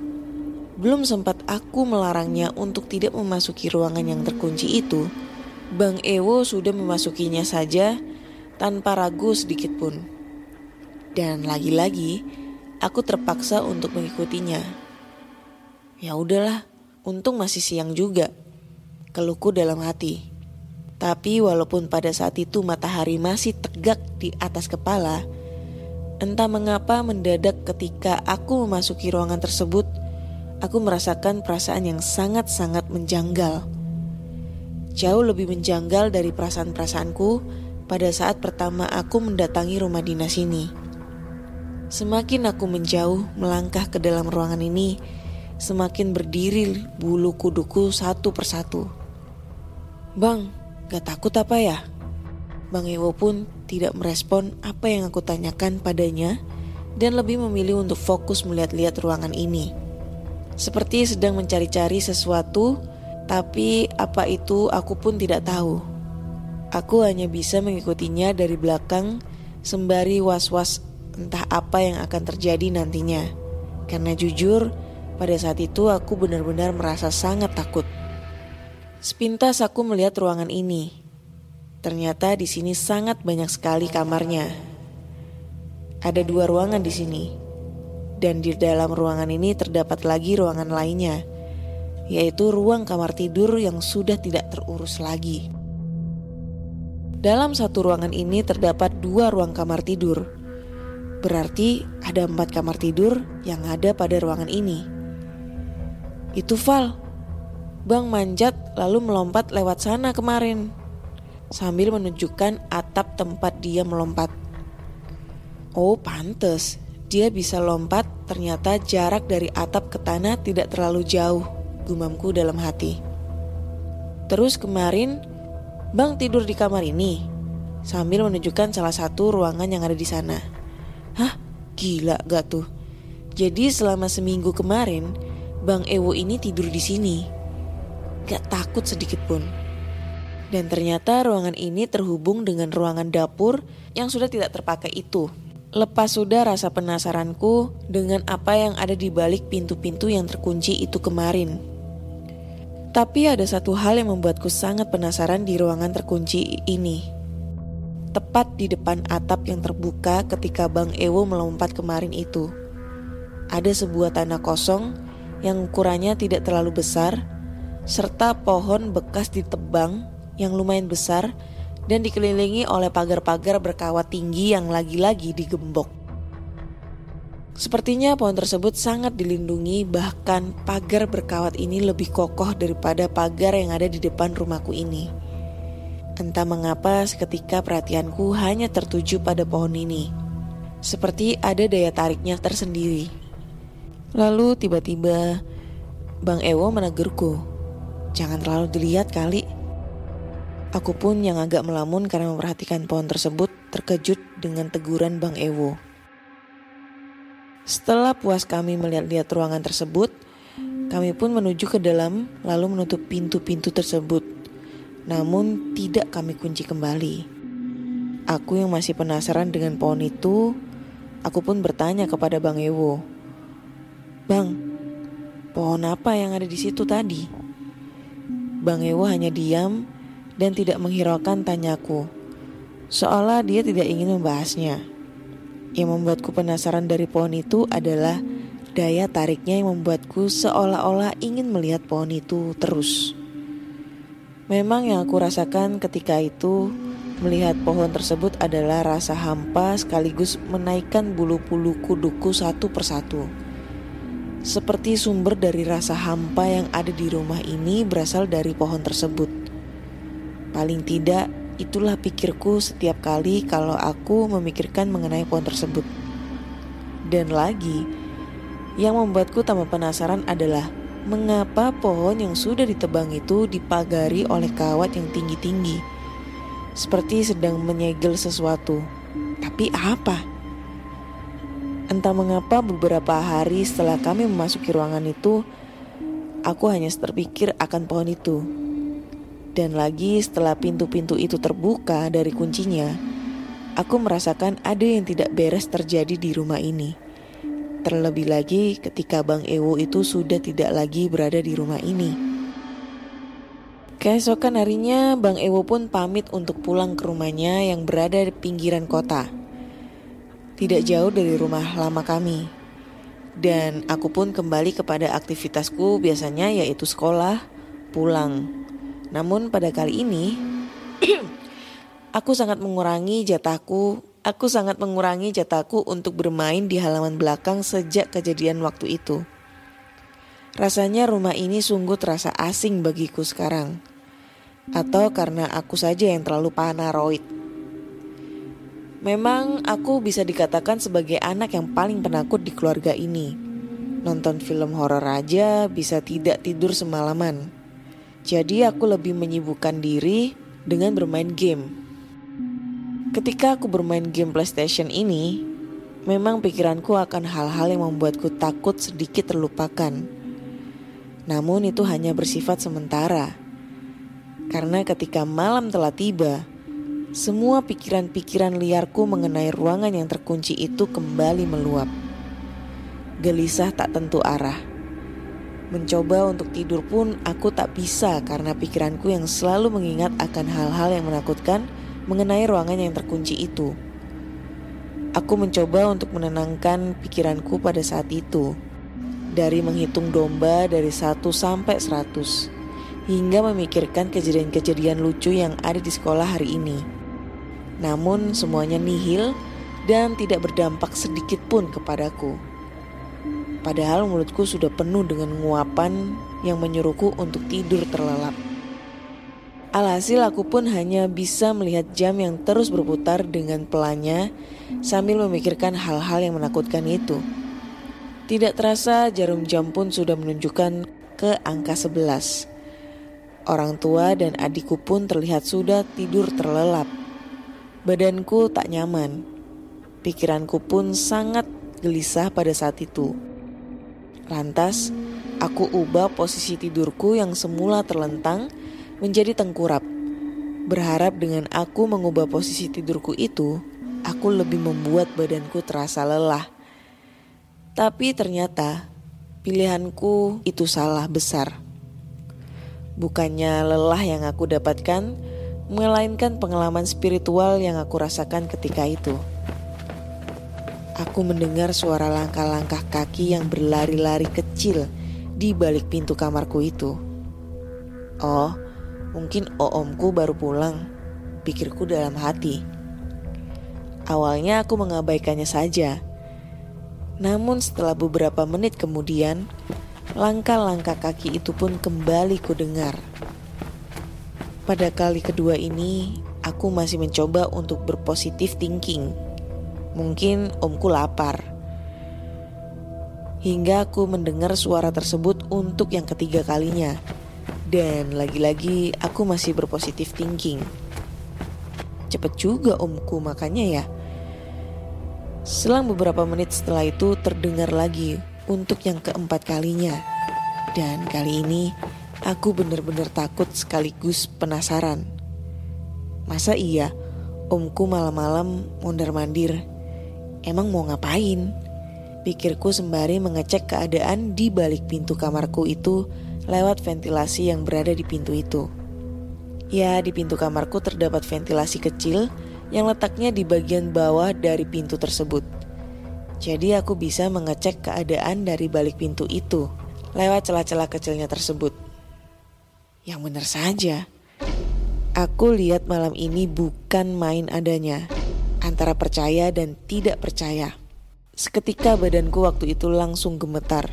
Belum sempat aku melarangnya untuk tidak memasuki ruangan yang terkunci itu, Bang Ewo sudah memasukinya saja tanpa ragu sedikit pun. Dan lagi-lagi, aku terpaksa untuk mengikutinya. Ya udahlah, untung masih siang juga. Keluhku dalam hati. Tapi walaupun pada saat itu matahari masih tegak di atas kepala, Entah mengapa mendadak ketika aku memasuki ruangan tersebut, aku merasakan perasaan yang sangat-sangat menjanggal. Jauh lebih menjanggal dari perasaan-perasaanku pada saat pertama aku mendatangi rumah dinas ini. Semakin aku menjauh melangkah ke dalam ruangan ini, semakin berdiri bulu kuduku satu persatu. Bang, gak takut apa ya? Bang Ewo pun tidak merespon apa yang aku tanyakan padanya dan lebih memilih untuk fokus melihat-lihat ruangan ini. Seperti sedang mencari-cari sesuatu, tapi apa itu aku pun tidak tahu. Aku hanya bisa mengikutinya dari belakang sembari was-was entah apa yang akan terjadi nantinya. Karena jujur, pada saat itu aku benar-benar merasa sangat takut. Sepintas aku melihat ruangan ini, Ternyata di sini sangat banyak sekali kamarnya. Ada dua ruangan di sini. Dan di dalam ruangan ini terdapat lagi ruangan lainnya, yaitu ruang kamar tidur yang sudah tidak terurus lagi. Dalam satu ruangan ini terdapat dua ruang kamar tidur. Berarti ada empat kamar tidur yang ada pada ruangan ini. Itu Val. Bang manjat lalu melompat lewat sana kemarin sambil menunjukkan atap tempat dia melompat. Oh, pantes. Dia bisa lompat, ternyata jarak dari atap ke tanah tidak terlalu jauh, gumamku dalam hati. Terus kemarin, Bang tidur di kamar ini, sambil menunjukkan salah satu ruangan yang ada di sana. Hah? Gila gak tuh? Jadi selama seminggu kemarin, Bang Ewo ini tidur di sini. Gak takut sedikit pun. Dan ternyata ruangan ini terhubung dengan ruangan dapur yang sudah tidak terpakai itu. Lepas sudah rasa penasaranku dengan apa yang ada di balik pintu-pintu yang terkunci itu kemarin. Tapi ada satu hal yang membuatku sangat penasaran di ruangan terkunci ini. Tepat di depan atap yang terbuka ketika Bang Ewo melompat kemarin itu. Ada sebuah tanah kosong yang ukurannya tidak terlalu besar, serta pohon bekas ditebang yang lumayan besar dan dikelilingi oleh pagar-pagar berkawat tinggi yang lagi-lagi digembok. Sepertinya pohon tersebut sangat dilindungi bahkan pagar berkawat ini lebih kokoh daripada pagar yang ada di depan rumahku ini. Entah mengapa seketika perhatianku hanya tertuju pada pohon ini. Seperti ada daya tariknya tersendiri. Lalu tiba-tiba Bang Ewo menegurku. Jangan terlalu dilihat kali. Aku pun yang agak melamun karena memperhatikan pohon tersebut terkejut dengan teguran Bang Ewo. Setelah puas kami melihat-lihat ruangan tersebut, kami pun menuju ke dalam lalu menutup pintu-pintu tersebut. Namun tidak kami kunci kembali. Aku yang masih penasaran dengan pohon itu, aku pun bertanya kepada Bang Ewo. Bang, pohon apa yang ada di situ tadi? Bang Ewo hanya diam dan tidak menghiraukan tanyaku. Seolah dia tidak ingin membahasnya. Yang membuatku penasaran dari pohon itu adalah daya tariknya yang membuatku seolah-olah ingin melihat pohon itu terus. Memang yang aku rasakan ketika itu melihat pohon tersebut adalah rasa hampa sekaligus menaikkan bulu-bulu kuduku satu persatu. Seperti sumber dari rasa hampa yang ada di rumah ini berasal dari pohon tersebut. Paling tidak, itulah pikirku setiap kali kalau aku memikirkan mengenai pohon tersebut. Dan lagi, yang membuatku tambah penasaran adalah mengapa pohon yang sudah ditebang itu dipagari oleh kawat yang tinggi-tinggi. Seperti sedang menyegel sesuatu. Tapi apa? Entah mengapa beberapa hari setelah kami memasuki ruangan itu, aku hanya terpikir akan pohon itu. Dan lagi setelah pintu-pintu itu terbuka dari kuncinya, aku merasakan ada yang tidak beres terjadi di rumah ini. Terlebih lagi ketika Bang Ewo itu sudah tidak lagi berada di rumah ini. Keesokan harinya, Bang Ewo pun pamit untuk pulang ke rumahnya yang berada di pinggiran kota. Tidak jauh dari rumah lama kami. Dan aku pun kembali kepada aktivitasku biasanya yaitu sekolah, pulang, namun pada kali ini aku sangat mengurangi jatahku, aku sangat mengurangi jatahku untuk bermain di halaman belakang sejak kejadian waktu itu. Rasanya rumah ini sungguh terasa asing bagiku sekarang. Atau karena aku saja yang terlalu paranoid. Memang aku bisa dikatakan sebagai anak yang paling penakut di keluarga ini. Nonton film horor aja bisa tidak tidur semalaman. Jadi aku lebih menyibukkan diri dengan bermain game. Ketika aku bermain game PlayStation ini, memang pikiranku akan hal-hal yang membuatku takut sedikit terlupakan. Namun itu hanya bersifat sementara. Karena ketika malam telah tiba, semua pikiran-pikiran liarku mengenai ruangan yang terkunci itu kembali meluap. Gelisah tak tentu arah. Mencoba untuk tidur pun aku tak bisa karena pikiranku yang selalu mengingat akan hal-hal yang menakutkan mengenai ruangan yang terkunci itu. Aku mencoba untuk menenangkan pikiranku pada saat itu. Dari menghitung domba dari 1 sampai 100 hingga memikirkan kejadian-kejadian lucu yang ada di sekolah hari ini. Namun semuanya nihil dan tidak berdampak sedikit pun kepadaku. Padahal mulutku sudah penuh dengan nguapan yang menyuruhku untuk tidur terlelap. Alhasil aku pun hanya bisa melihat jam yang terus berputar dengan pelannya sambil memikirkan hal-hal yang menakutkan itu. Tidak terasa jarum jam pun sudah menunjukkan ke angka 11. Orang tua dan adikku pun terlihat sudah tidur terlelap. Badanku tak nyaman. Pikiranku pun sangat gelisah pada saat itu. Lantas, aku ubah posisi tidurku yang semula terlentang menjadi tengkurap. Berharap dengan aku mengubah posisi tidurku itu, aku lebih membuat badanku terasa lelah. Tapi ternyata pilihanku itu salah besar. Bukannya lelah yang aku dapatkan, melainkan pengalaman spiritual yang aku rasakan ketika itu. Aku mendengar suara langkah-langkah kaki yang berlari-lari kecil di balik pintu kamarku itu. Oh, mungkin oomku baru pulang, pikirku dalam hati. Awalnya aku mengabaikannya saja. Namun setelah beberapa menit kemudian, langkah-langkah kaki itu pun kembali ku dengar. Pada kali kedua ini, aku masih mencoba untuk berpositif thinking Mungkin omku lapar. Hingga aku mendengar suara tersebut untuk yang ketiga kalinya. Dan lagi-lagi aku masih berpositif thinking. Cepet juga omku makanya ya. Selang beberapa menit setelah itu terdengar lagi untuk yang keempat kalinya. Dan kali ini aku benar-benar takut sekaligus penasaran. Masa iya omku malam-malam mondar-mandir Emang mau ngapain? Pikirku sembari mengecek keadaan di balik pintu kamarku itu lewat ventilasi yang berada di pintu itu. Ya, di pintu kamarku terdapat ventilasi kecil yang letaknya di bagian bawah dari pintu tersebut. Jadi aku bisa mengecek keadaan dari balik pintu itu lewat celah-celah kecilnya tersebut. Yang benar saja, aku lihat malam ini bukan main adanya antara percaya dan tidak percaya. Seketika badanku waktu itu langsung gemetar.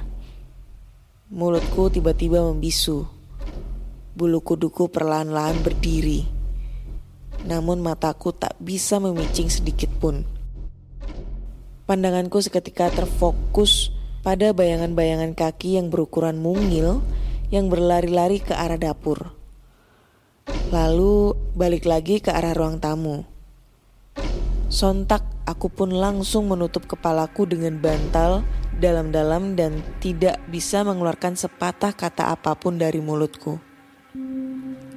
Mulutku tiba-tiba membisu. Bulu kuduku perlahan-lahan berdiri. Namun mataku tak bisa memicing sedikit pun. Pandanganku seketika terfokus pada bayangan-bayangan kaki yang berukuran mungil yang berlari-lari ke arah dapur. Lalu balik lagi ke arah ruang tamu. Sontak aku pun langsung menutup kepalaku dengan bantal dalam-dalam dan tidak bisa mengeluarkan sepatah kata apa pun dari mulutku.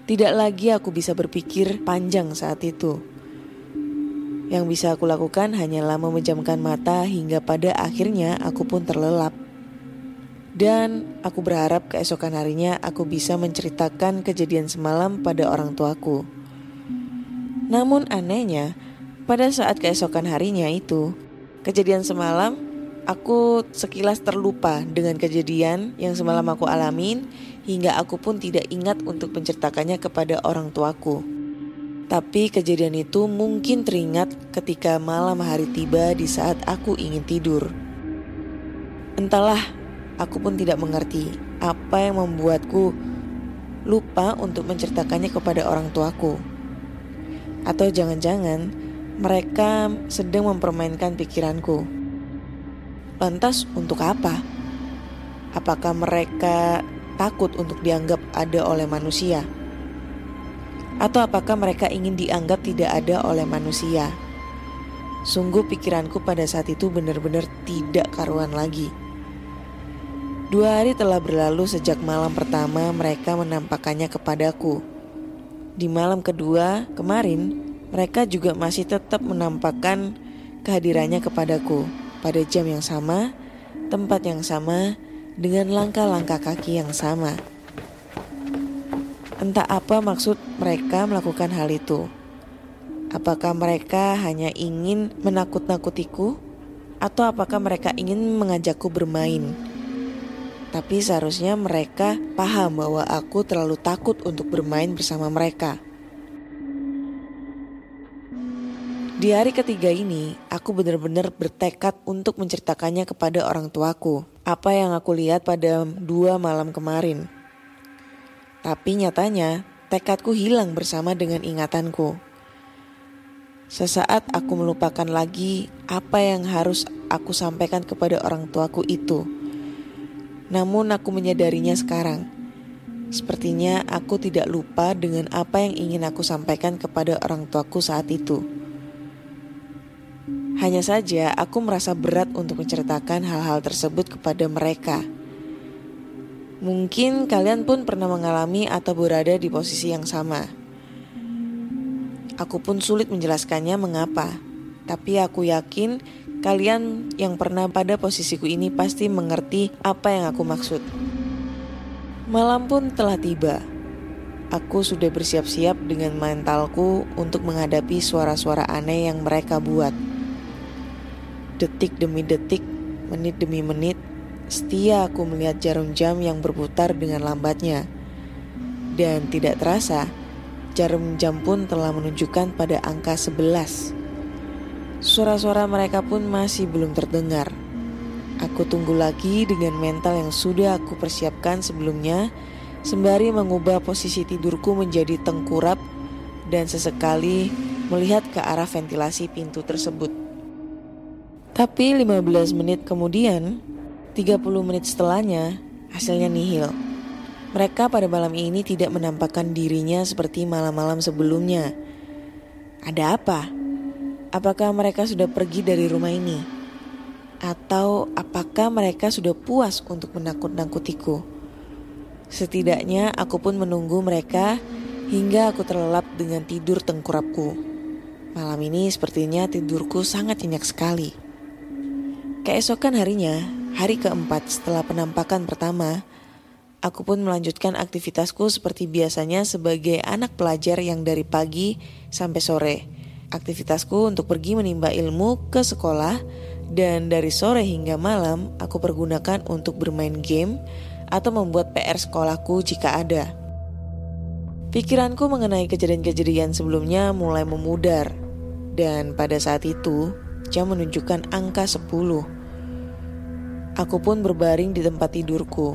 Tidak lagi aku bisa berpikir panjang saat itu. Yang bisa aku lakukan hanyalah memejamkan mata hingga pada akhirnya aku pun terlelap. Dan aku berharap keesokan harinya aku bisa menceritakan kejadian semalam pada orang tuaku. Namun anehnya, pada saat keesokan harinya itu, kejadian semalam, aku sekilas terlupa dengan kejadian yang semalam aku alamin hingga aku pun tidak ingat untuk menceritakannya kepada orang tuaku. Tapi kejadian itu mungkin teringat ketika malam hari tiba di saat aku ingin tidur. Entahlah, aku pun tidak mengerti apa yang membuatku lupa untuk menceritakannya kepada orang tuaku. Atau jangan-jangan mereka sedang mempermainkan pikiranku. Lantas, untuk apa? Apakah mereka takut untuk dianggap ada oleh manusia? Atau apakah mereka ingin dianggap tidak ada oleh manusia? Sungguh pikiranku pada saat itu benar-benar tidak karuan lagi. Dua hari telah berlalu sejak malam pertama mereka menampakkannya kepadaku. Di malam kedua kemarin, mereka juga masih tetap menampakkan kehadirannya kepadaku pada jam yang sama, tempat yang sama, dengan langkah-langkah kaki yang sama. Entah apa maksud mereka melakukan hal itu. Apakah mereka hanya ingin menakut-nakutiku, atau apakah mereka ingin mengajakku bermain? Tapi seharusnya mereka paham bahwa aku terlalu takut untuk bermain bersama mereka. Di hari ketiga ini, aku benar-benar bertekad untuk menceritakannya kepada orang tuaku. apa yang aku lihat pada dua malam kemarin. Tapi nyatanya tekadku hilang bersama dengan ingatanku. Sesaat aku melupakan lagi apa yang harus aku sampaikan kepada orang tuaku itu. Namun aku menyadarinya sekarang. Sepertinya aku tidak lupa dengan apa yang ingin aku sampaikan kepada orang tuaku saat itu. Hanya saja aku merasa berat untuk menceritakan hal-hal tersebut kepada mereka. Mungkin kalian pun pernah mengalami atau berada di posisi yang sama. Aku pun sulit menjelaskannya mengapa, tapi aku yakin kalian yang pernah pada posisiku ini pasti mengerti apa yang aku maksud. Malam pun telah tiba. Aku sudah bersiap-siap dengan mentalku untuk menghadapi suara-suara aneh yang mereka buat. Detik demi detik, menit demi menit, Setia aku melihat jarum jam yang berputar dengan lambatnya. Dan tidak terasa, jarum jam pun telah menunjukkan pada angka 11. Suara-suara mereka pun masih belum terdengar. Aku tunggu lagi dengan mental yang sudah aku persiapkan sebelumnya, sembari mengubah posisi tidurku menjadi tengkurap dan sesekali melihat ke arah ventilasi pintu tersebut. Tapi 15 menit kemudian, 30 menit setelahnya, hasilnya nihil. Mereka pada malam ini tidak menampakkan dirinya seperti malam-malam sebelumnya. Ada apa? Apakah mereka sudah pergi dari rumah ini? Atau apakah mereka sudah puas untuk menakut-nakutiku? Setidaknya aku pun menunggu mereka hingga aku terlelap dengan tidur tengkurapku. Malam ini sepertinya tidurku sangat nyenyak sekali. Keesokan harinya, Hari keempat setelah penampakan pertama, aku pun melanjutkan aktivitasku seperti biasanya sebagai anak pelajar yang dari pagi sampai sore. Aktivitasku untuk pergi menimba ilmu ke sekolah dan dari sore hingga malam aku pergunakan untuk bermain game atau membuat PR sekolahku jika ada. Pikiranku mengenai kejadian-kejadian sebelumnya mulai memudar dan pada saat itu jam menunjukkan angka 10. Aku pun berbaring di tempat tidurku.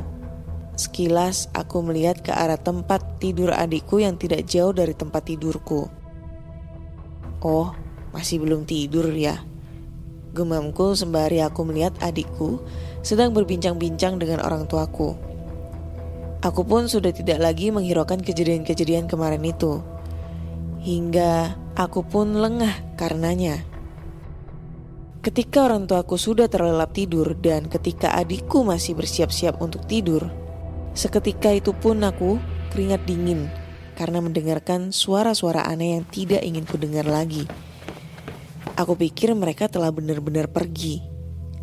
Sekilas aku melihat ke arah tempat tidur adikku yang tidak jauh dari tempat tidurku. Oh, masih belum tidur ya. Gemamku sembari aku melihat adikku sedang berbincang-bincang dengan orang tuaku. Aku pun sudah tidak lagi menghiraukan kejadian-kejadian kemarin itu. Hingga aku pun lengah karenanya. Ketika orang tuaku sudah terlelap tidur dan ketika adikku masih bersiap-siap untuk tidur, seketika itu pun aku keringat dingin karena mendengarkan suara-suara aneh yang tidak ingin kudengar lagi. Aku pikir mereka telah benar-benar pergi.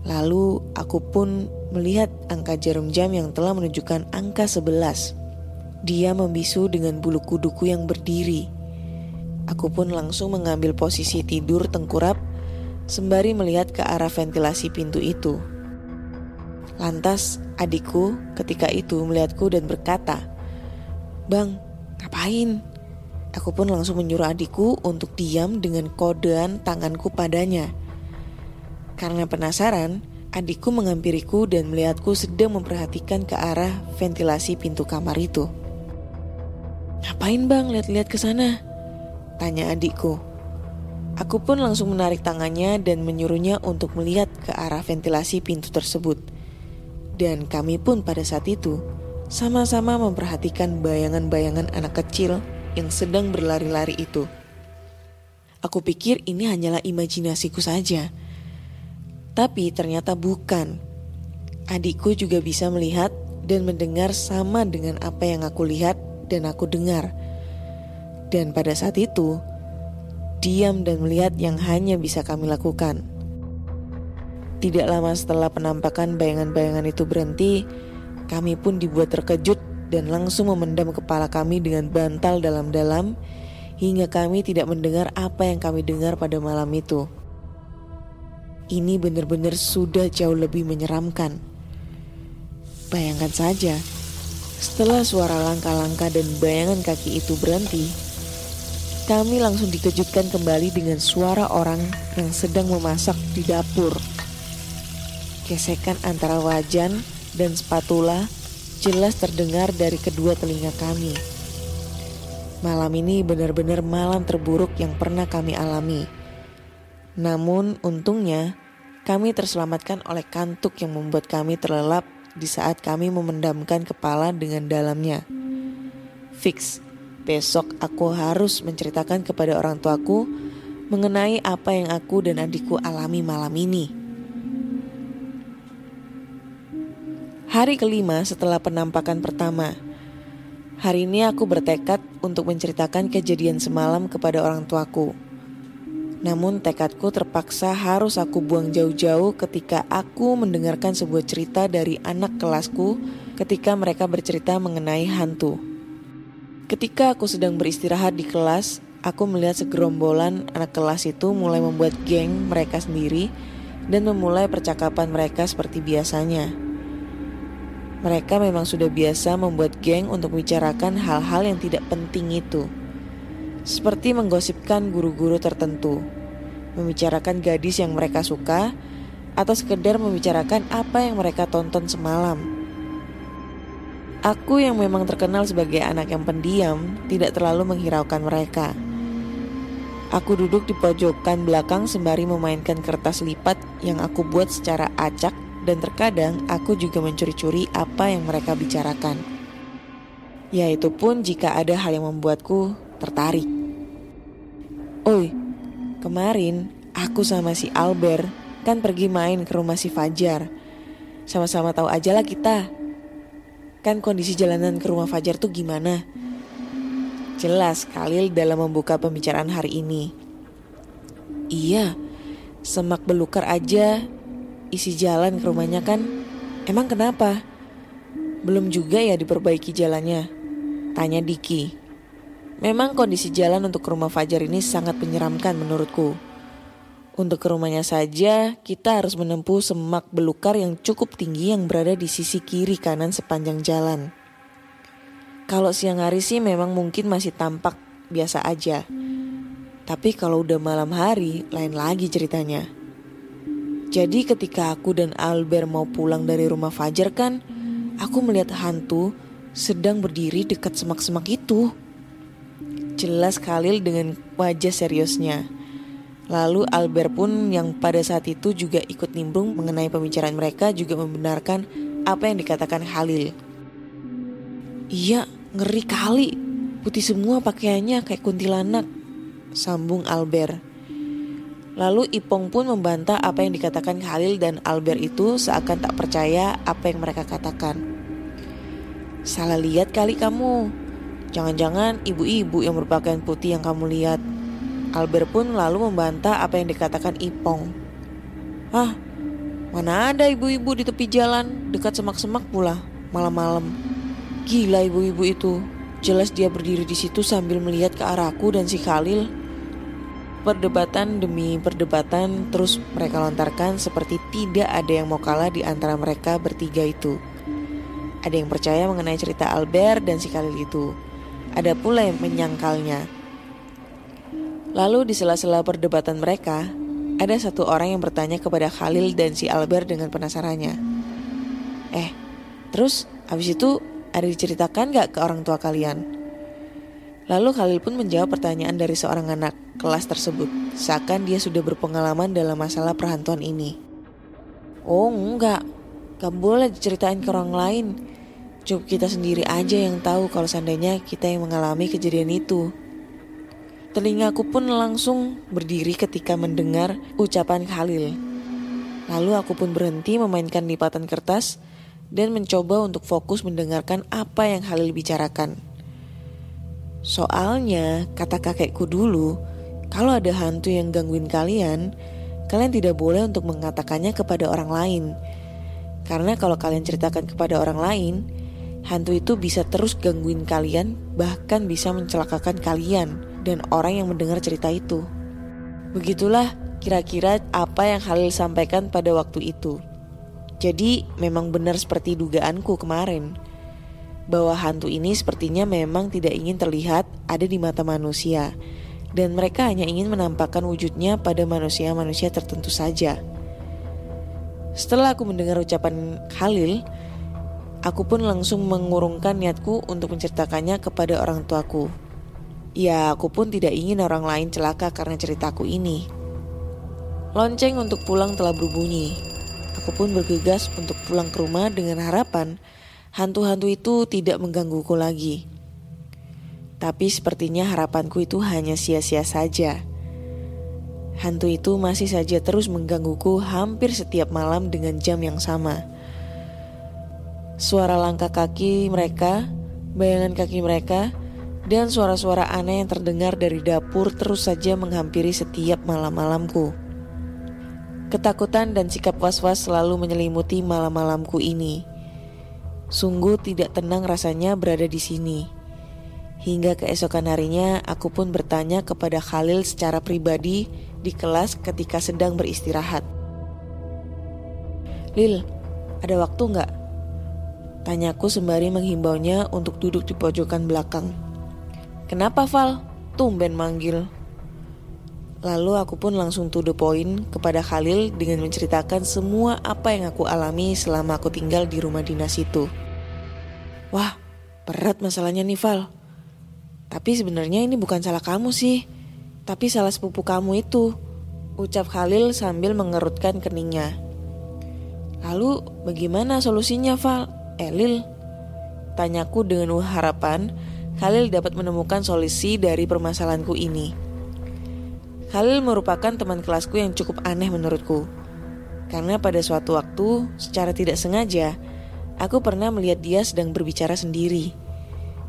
Lalu aku pun melihat angka jarum jam yang telah menunjukkan angka 11. Dia membisu dengan bulu kuduku yang berdiri. Aku pun langsung mengambil posisi tidur tengkurap sembari melihat ke arah ventilasi pintu itu. Lantas adikku ketika itu melihatku dan berkata, Bang, ngapain? Aku pun langsung menyuruh adikku untuk diam dengan kodean tanganku padanya. Karena penasaran, adikku menghampiriku dan melihatku sedang memperhatikan ke arah ventilasi pintu kamar itu. Ngapain bang lihat-lihat ke sana? Tanya adikku. Aku pun langsung menarik tangannya dan menyuruhnya untuk melihat ke arah ventilasi pintu tersebut. Dan kami pun pada saat itu sama-sama memperhatikan bayangan-bayangan anak kecil yang sedang berlari-lari itu. Aku pikir ini hanyalah imajinasiku saja. Tapi ternyata bukan. Adikku juga bisa melihat dan mendengar sama dengan apa yang aku lihat dan aku dengar. Dan pada saat itu, diam dan melihat yang hanya bisa kami lakukan. Tidak lama setelah penampakan bayangan-bayangan itu berhenti, kami pun dibuat terkejut dan langsung memendam kepala kami dengan bantal dalam-dalam hingga kami tidak mendengar apa yang kami dengar pada malam itu. Ini benar-benar sudah jauh lebih menyeramkan. Bayangkan saja, setelah suara langkah-langkah dan bayangan kaki itu berhenti, kami langsung dikejutkan kembali dengan suara orang yang sedang memasak di dapur. gesekan antara wajan dan spatula jelas terdengar dari kedua telinga kami. Malam ini benar-benar malam terburuk yang pernah kami alami. Namun untungnya kami terselamatkan oleh kantuk yang membuat kami terlelap di saat kami memendamkan kepala dengan dalamnya. Fix, besok aku harus menceritakan kepada orang tuaku mengenai apa yang aku dan adikku alami malam ini. Hari kelima setelah penampakan pertama. Hari ini aku bertekad untuk menceritakan kejadian semalam kepada orang tuaku. Namun tekadku terpaksa harus aku buang jauh-jauh ketika aku mendengarkan sebuah cerita dari anak kelasku ketika mereka bercerita mengenai hantu. Ketika aku sedang beristirahat di kelas, aku melihat segerombolan anak kelas itu mulai membuat geng mereka sendiri dan memulai percakapan mereka seperti biasanya. Mereka memang sudah biasa membuat geng untuk membicarakan hal-hal yang tidak penting itu seperti menggosipkan guru-guru tertentu, membicarakan gadis yang mereka suka, atau sekedar membicarakan apa yang mereka tonton semalam. Aku yang memang terkenal sebagai anak yang pendiam tidak terlalu menghiraukan mereka. Aku duduk di pojokan belakang sembari memainkan kertas lipat yang aku buat secara acak dan terkadang aku juga mencuri-curi apa yang mereka bicarakan. Yaitu pun jika ada hal yang membuatku tertarik. Oi, kemarin aku sama si Albert kan pergi main ke rumah si Fajar. Sama-sama tahu aja lah kita. Kan kondisi jalanan ke rumah Fajar tuh gimana? Jelas Khalil dalam membuka pembicaraan hari ini. Iya, semak belukar aja isi jalan ke rumahnya kan. Emang kenapa? Belum juga ya diperbaiki jalannya? Tanya Diki. Memang kondisi jalan untuk rumah Fajar ini sangat menyeramkan menurutku. Untuk ke rumahnya saja, kita harus menempuh semak belukar yang cukup tinggi yang berada di sisi kiri kanan sepanjang jalan. Kalau siang hari sih memang mungkin masih tampak biasa aja. Tapi kalau udah malam hari, lain lagi ceritanya. Jadi ketika aku dan Albert mau pulang dari rumah Fajar kan, aku melihat hantu sedang berdiri dekat semak-semak itu. Jelas Khalil dengan wajah seriusnya. Lalu Albert pun yang pada saat itu juga ikut nimbrung mengenai pembicaraan mereka juga membenarkan apa yang dikatakan Khalil. Iya, ngeri kali. Putih semua pakaiannya kayak kuntilanak. Sambung Albert. Lalu Ipong pun membantah apa yang dikatakan Khalil dan Albert itu seakan tak percaya apa yang mereka katakan. Salah lihat kali kamu, Jangan-jangan ibu-ibu yang berpakaian putih yang kamu lihat. Albert pun lalu membantah apa yang dikatakan Ipong. Ah, mana ada ibu-ibu di tepi jalan dekat semak-semak pula malam-malam. Gila ibu-ibu itu. Jelas dia berdiri di situ sambil melihat ke arahku dan si Khalil. Perdebatan demi perdebatan terus mereka lontarkan seperti tidak ada yang mau kalah di antara mereka bertiga itu. Ada yang percaya mengenai cerita Albert dan si Khalil itu. Ada pula yang menyangkalnya. Lalu di sela-sela perdebatan mereka, ada satu orang yang bertanya kepada Khalil dan si Albert dengan penasarannya. Eh, terus habis itu ada diceritakan gak ke orang tua kalian? Lalu Khalil pun menjawab pertanyaan dari seorang anak kelas tersebut, seakan dia sudah berpengalaman dalam masalah perhantuan ini. Oh enggak, gak boleh diceritain ke orang lain. Cukup kita sendiri aja yang tahu kalau seandainya kita yang mengalami kejadian itu. Telingaku pun langsung berdiri ketika mendengar ucapan Khalil. Lalu aku pun berhenti memainkan lipatan kertas dan mencoba untuk fokus mendengarkan apa yang Khalil bicarakan. Soalnya, kata kakekku dulu, kalau ada hantu yang gangguin kalian, kalian tidak boleh untuk mengatakannya kepada orang lain. Karena kalau kalian ceritakan kepada orang lain, hantu itu bisa terus gangguin kalian, bahkan bisa mencelakakan kalian dan orang yang mendengar cerita itu. Begitulah kira-kira apa yang Halil sampaikan pada waktu itu. Jadi memang benar seperti dugaanku kemarin bahwa hantu ini sepertinya memang tidak ingin terlihat ada di mata manusia dan mereka hanya ingin menampakkan wujudnya pada manusia-manusia tertentu saja. Setelah aku mendengar ucapan Khalil, aku pun langsung mengurungkan niatku untuk menceritakannya kepada orang tuaku. Ya, aku pun tidak ingin orang lain celaka karena ceritaku ini. Lonceng untuk pulang telah berbunyi. Aku pun bergegas untuk pulang ke rumah dengan harapan hantu-hantu itu tidak menggangguku lagi. Tapi sepertinya harapanku itu hanya sia-sia saja. Hantu itu masih saja terus menggangguku hampir setiap malam dengan jam yang sama. Suara langkah kaki mereka, bayangan kaki mereka, dan suara-suara aneh yang terdengar dari dapur terus saja menghampiri setiap malam-malamku. Ketakutan dan sikap was-was selalu menyelimuti malam-malamku ini. Sungguh tidak tenang rasanya berada di sini. Hingga keesokan harinya, aku pun bertanya kepada Khalil secara pribadi di kelas ketika sedang beristirahat. Lil, ada waktu nggak? Tanyaku sembari menghimbaunya untuk duduk di pojokan belakang. Kenapa Val? Tumben manggil. Lalu aku pun langsung to the point kepada Khalil dengan menceritakan semua apa yang aku alami selama aku tinggal di rumah dinas itu. Wah, berat masalahnya nih Val. Tapi sebenarnya ini bukan salah kamu sih, tapi salah sepupu kamu itu. Ucap Khalil sambil mengerutkan keningnya. Lalu bagaimana solusinya Val? Elil? Eh, Tanyaku dengan harapan Khalil dapat menemukan solusi dari permasalahanku ini. Khalil merupakan teman kelasku yang cukup aneh menurutku. Karena pada suatu waktu, secara tidak sengaja, aku pernah melihat dia sedang berbicara sendiri.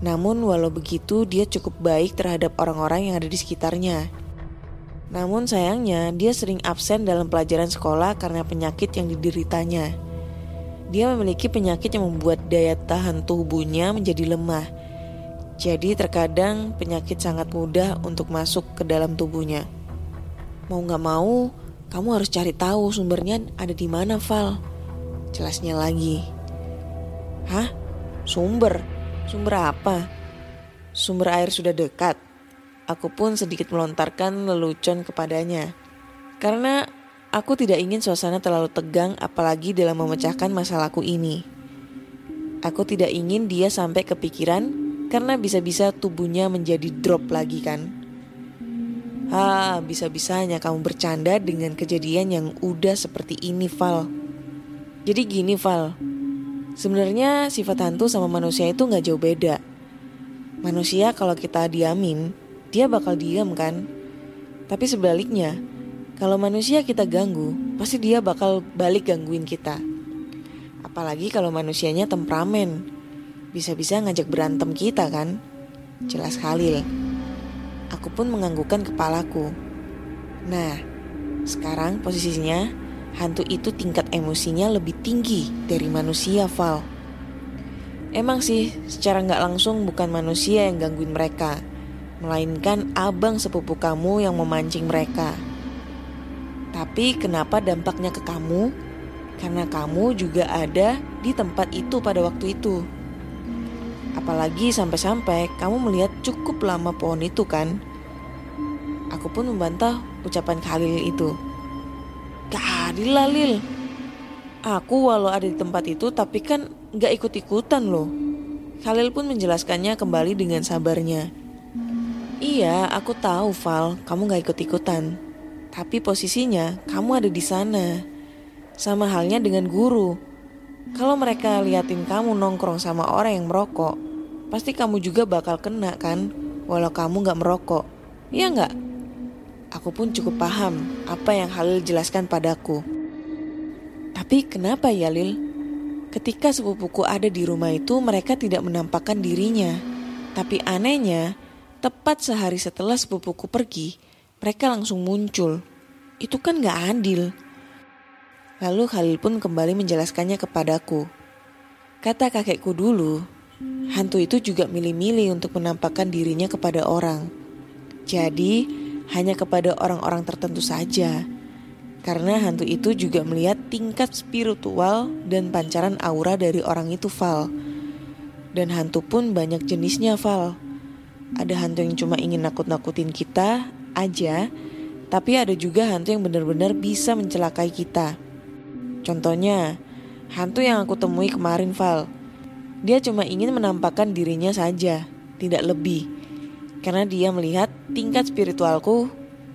Namun walau begitu dia cukup baik terhadap orang-orang yang ada di sekitarnya. Namun sayangnya dia sering absen dalam pelajaran sekolah karena penyakit yang dideritanya. Dia memiliki penyakit yang membuat daya tahan tubuhnya menjadi lemah. Jadi terkadang penyakit sangat mudah untuk masuk ke dalam tubuhnya. Mau gak mau, kamu harus cari tahu sumbernya ada di mana, Val. Jelasnya lagi. Hah? Sumber? Sumber apa? Sumber air sudah dekat. Aku pun sedikit melontarkan lelucon kepadanya. Karena aku tidak ingin suasana terlalu tegang apalagi dalam memecahkan masalahku ini. Aku tidak ingin dia sampai kepikiran karena bisa-bisa tubuhnya menjadi drop lagi kan. Ah, bisa-bisanya kamu bercanda dengan kejadian yang udah seperti ini, Val. Jadi gini, Val. Sebenarnya sifat hantu sama manusia itu nggak jauh beda. Manusia kalau kita diamin, dia bakal diam kan? Tapi sebaliknya, kalau manusia kita ganggu, pasti dia bakal balik gangguin kita. Apalagi kalau manusianya temperamen, bisa-bisa ngajak berantem kita kan? Jelas Khalil. Aku pun menganggukkan kepalaku. Nah, sekarang posisinya hantu itu tingkat emosinya lebih tinggi dari manusia, Val. Emang sih, secara nggak langsung bukan manusia yang gangguin mereka, melainkan abang sepupu kamu yang memancing mereka. Tapi kenapa dampaknya ke kamu? Karena kamu juga ada di tempat itu pada waktu itu. Apalagi sampai-sampai kamu melihat cukup lama pohon itu kan? Aku pun membantah ucapan Khalil itu. Gak adil Lil. Aku walau ada di tempat itu tapi kan gak ikut-ikutan loh. Khalil pun menjelaskannya kembali dengan sabarnya. Iya aku tahu Val kamu gak ikut-ikutan. Tapi posisinya kamu ada di sana. Sama halnya dengan guru Kalau mereka liatin kamu nongkrong sama orang yang merokok Pasti kamu juga bakal kena kan Walau kamu gak merokok Iya gak? Aku pun cukup paham apa yang Halil jelaskan padaku. Tapi kenapa ya Lil? Ketika sepupuku ada di rumah itu mereka tidak menampakkan dirinya. Tapi anehnya, tepat sehari setelah sepupuku pergi, mereka langsung muncul. Itu kan gak adil. Lalu Khalil pun kembali menjelaskannya kepadaku. Kata kakekku dulu, hantu itu juga milih-milih untuk menampakkan dirinya kepada orang. Jadi, hanya kepada orang-orang tertentu saja. Karena hantu itu juga melihat tingkat spiritual dan pancaran aura dari orang itu Val. Dan hantu pun banyak jenisnya Val. Ada hantu yang cuma ingin nakut-nakutin kita aja, tapi ada juga hantu yang benar-benar bisa mencelakai kita. Contohnya, hantu yang aku temui kemarin Val. Dia cuma ingin menampakkan dirinya saja, tidak lebih. Karena dia melihat tingkat spiritualku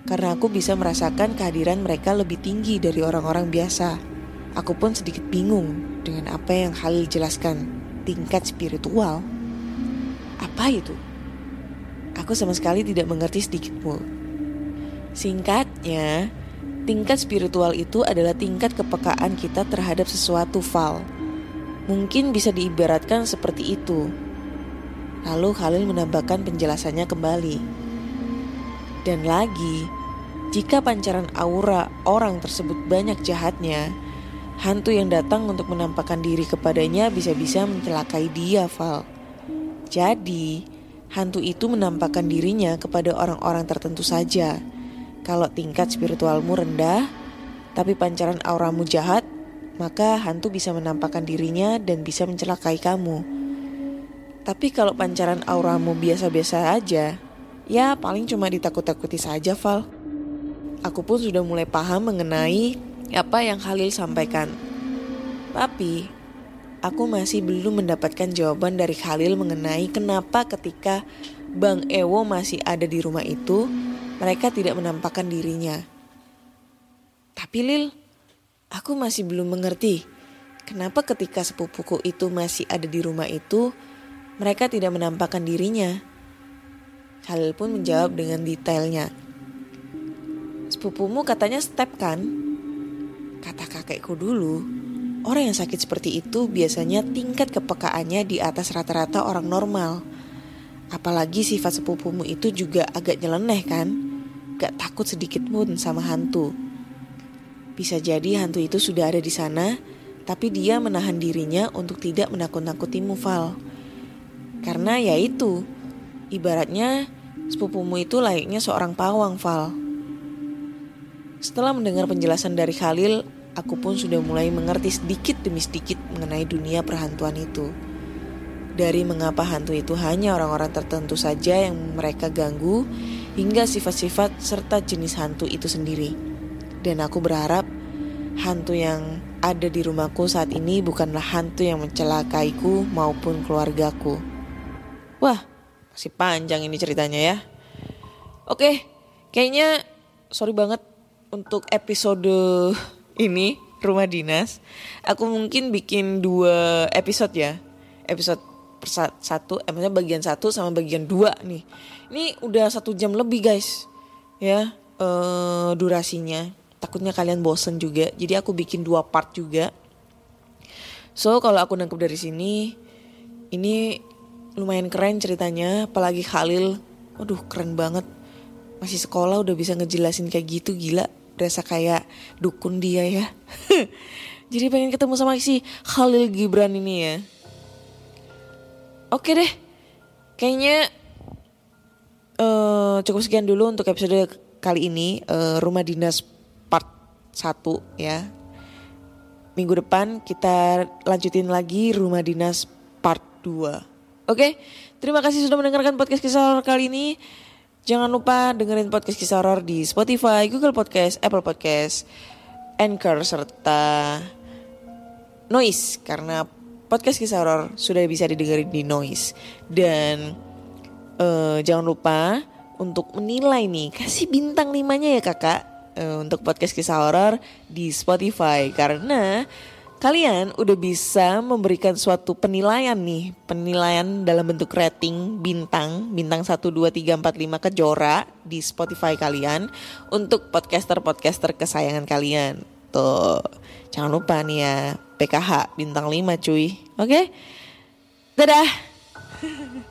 karena aku bisa merasakan kehadiran mereka lebih tinggi dari orang-orang biasa. Aku pun sedikit bingung dengan apa yang Halil jelaskan, tingkat spiritual. Apa itu? Aku sama sekali tidak mengerti sedikit pun. Singkatnya, tingkat spiritual itu adalah tingkat kepekaan kita terhadap sesuatu fal. Mungkin bisa diibaratkan seperti itu. Lalu Khalil menambahkan penjelasannya kembali. Dan lagi, jika pancaran aura orang tersebut banyak jahatnya, hantu yang datang untuk menampakkan diri kepadanya bisa-bisa mencelakai dia, Val. Jadi, hantu itu menampakkan dirinya kepada orang-orang tertentu saja. Kalau tingkat spiritualmu rendah, tapi pancaran auramu jahat, maka hantu bisa menampakkan dirinya dan bisa mencelakai kamu. Tapi kalau pancaran auramu biasa-biasa aja, ya paling cuma ditakut-takuti saja, Val. Aku pun sudah mulai paham mengenai apa yang Khalil sampaikan. Tapi, aku masih belum mendapatkan jawaban dari Khalil mengenai kenapa ketika Bang Ewo masih ada di rumah itu, mereka tidak menampakkan dirinya. Tapi Lil, aku masih belum mengerti kenapa ketika sepupuku itu masih ada di rumah itu, mereka tidak menampakkan dirinya. Khalil pun menjawab dengan detailnya. Sepupumu katanya step kan? Kata kakekku dulu, orang yang sakit seperti itu biasanya tingkat kepekaannya di atas rata-rata orang normal. Apalagi sifat sepupumu itu juga agak nyeleneh kan? Gak takut sedikit pun sama hantu. Bisa jadi hantu itu sudah ada di sana, tapi dia menahan dirinya untuk tidak menakut-nakutimu, Val. Karena ya itu, ibaratnya sepupumu itu layaknya seorang pawang, Val. Setelah mendengar penjelasan dari Khalil, aku pun sudah mulai mengerti sedikit demi sedikit mengenai dunia perhantuan itu. Dari mengapa hantu itu hanya orang-orang tertentu saja yang mereka ganggu, hingga sifat-sifat serta jenis hantu itu sendiri. Dan aku berharap hantu yang ada di rumahku saat ini bukanlah hantu yang mencelakaiku maupun keluargaku. Wah, masih panjang ini ceritanya ya. Oke, kayaknya sorry banget untuk episode ini rumah dinas. Aku mungkin bikin dua episode ya. Episode satu, eh, maksudnya bagian satu sama bagian dua nih. Ini udah satu jam lebih guys, ya eh, durasinya. Takutnya kalian bosen juga. Jadi aku bikin dua part juga. So kalau aku nangkep dari sini, ini lumayan keren ceritanya. Apalagi Khalil, waduh keren banget. Masih sekolah udah bisa ngejelasin kayak gitu gila. Berasa kayak dukun dia ya. Jadi pengen ketemu sama si Khalil Gibran ini ya. Oke deh, kayaknya eh cukup sekian dulu untuk episode kali ini eh, Rumah Dinas part 1 ya. Minggu depan kita lanjutin lagi Rumah Dinas part 2. Oke, terima kasih sudah mendengarkan podcast kisah horor kali ini. Jangan lupa dengerin podcast kisah horor di Spotify, Google Podcast, Apple Podcast, Anchor serta Noise karena podcast kisah horor sudah bisa didengarin di Noise dan eh, jangan lupa untuk menilai nih kasih bintang limanya ya kakak. Eh, untuk podcast kisah horor di Spotify. Karena kalian udah bisa memberikan suatu penilaian nih. Penilaian dalam bentuk rating bintang bintang 1 2 3 4 5 kejora di Spotify kalian untuk podcaster-podcaster kesayangan kalian. Tuh jangan lupa nih ya PKH bintang 5 cuy. Oke? Dadah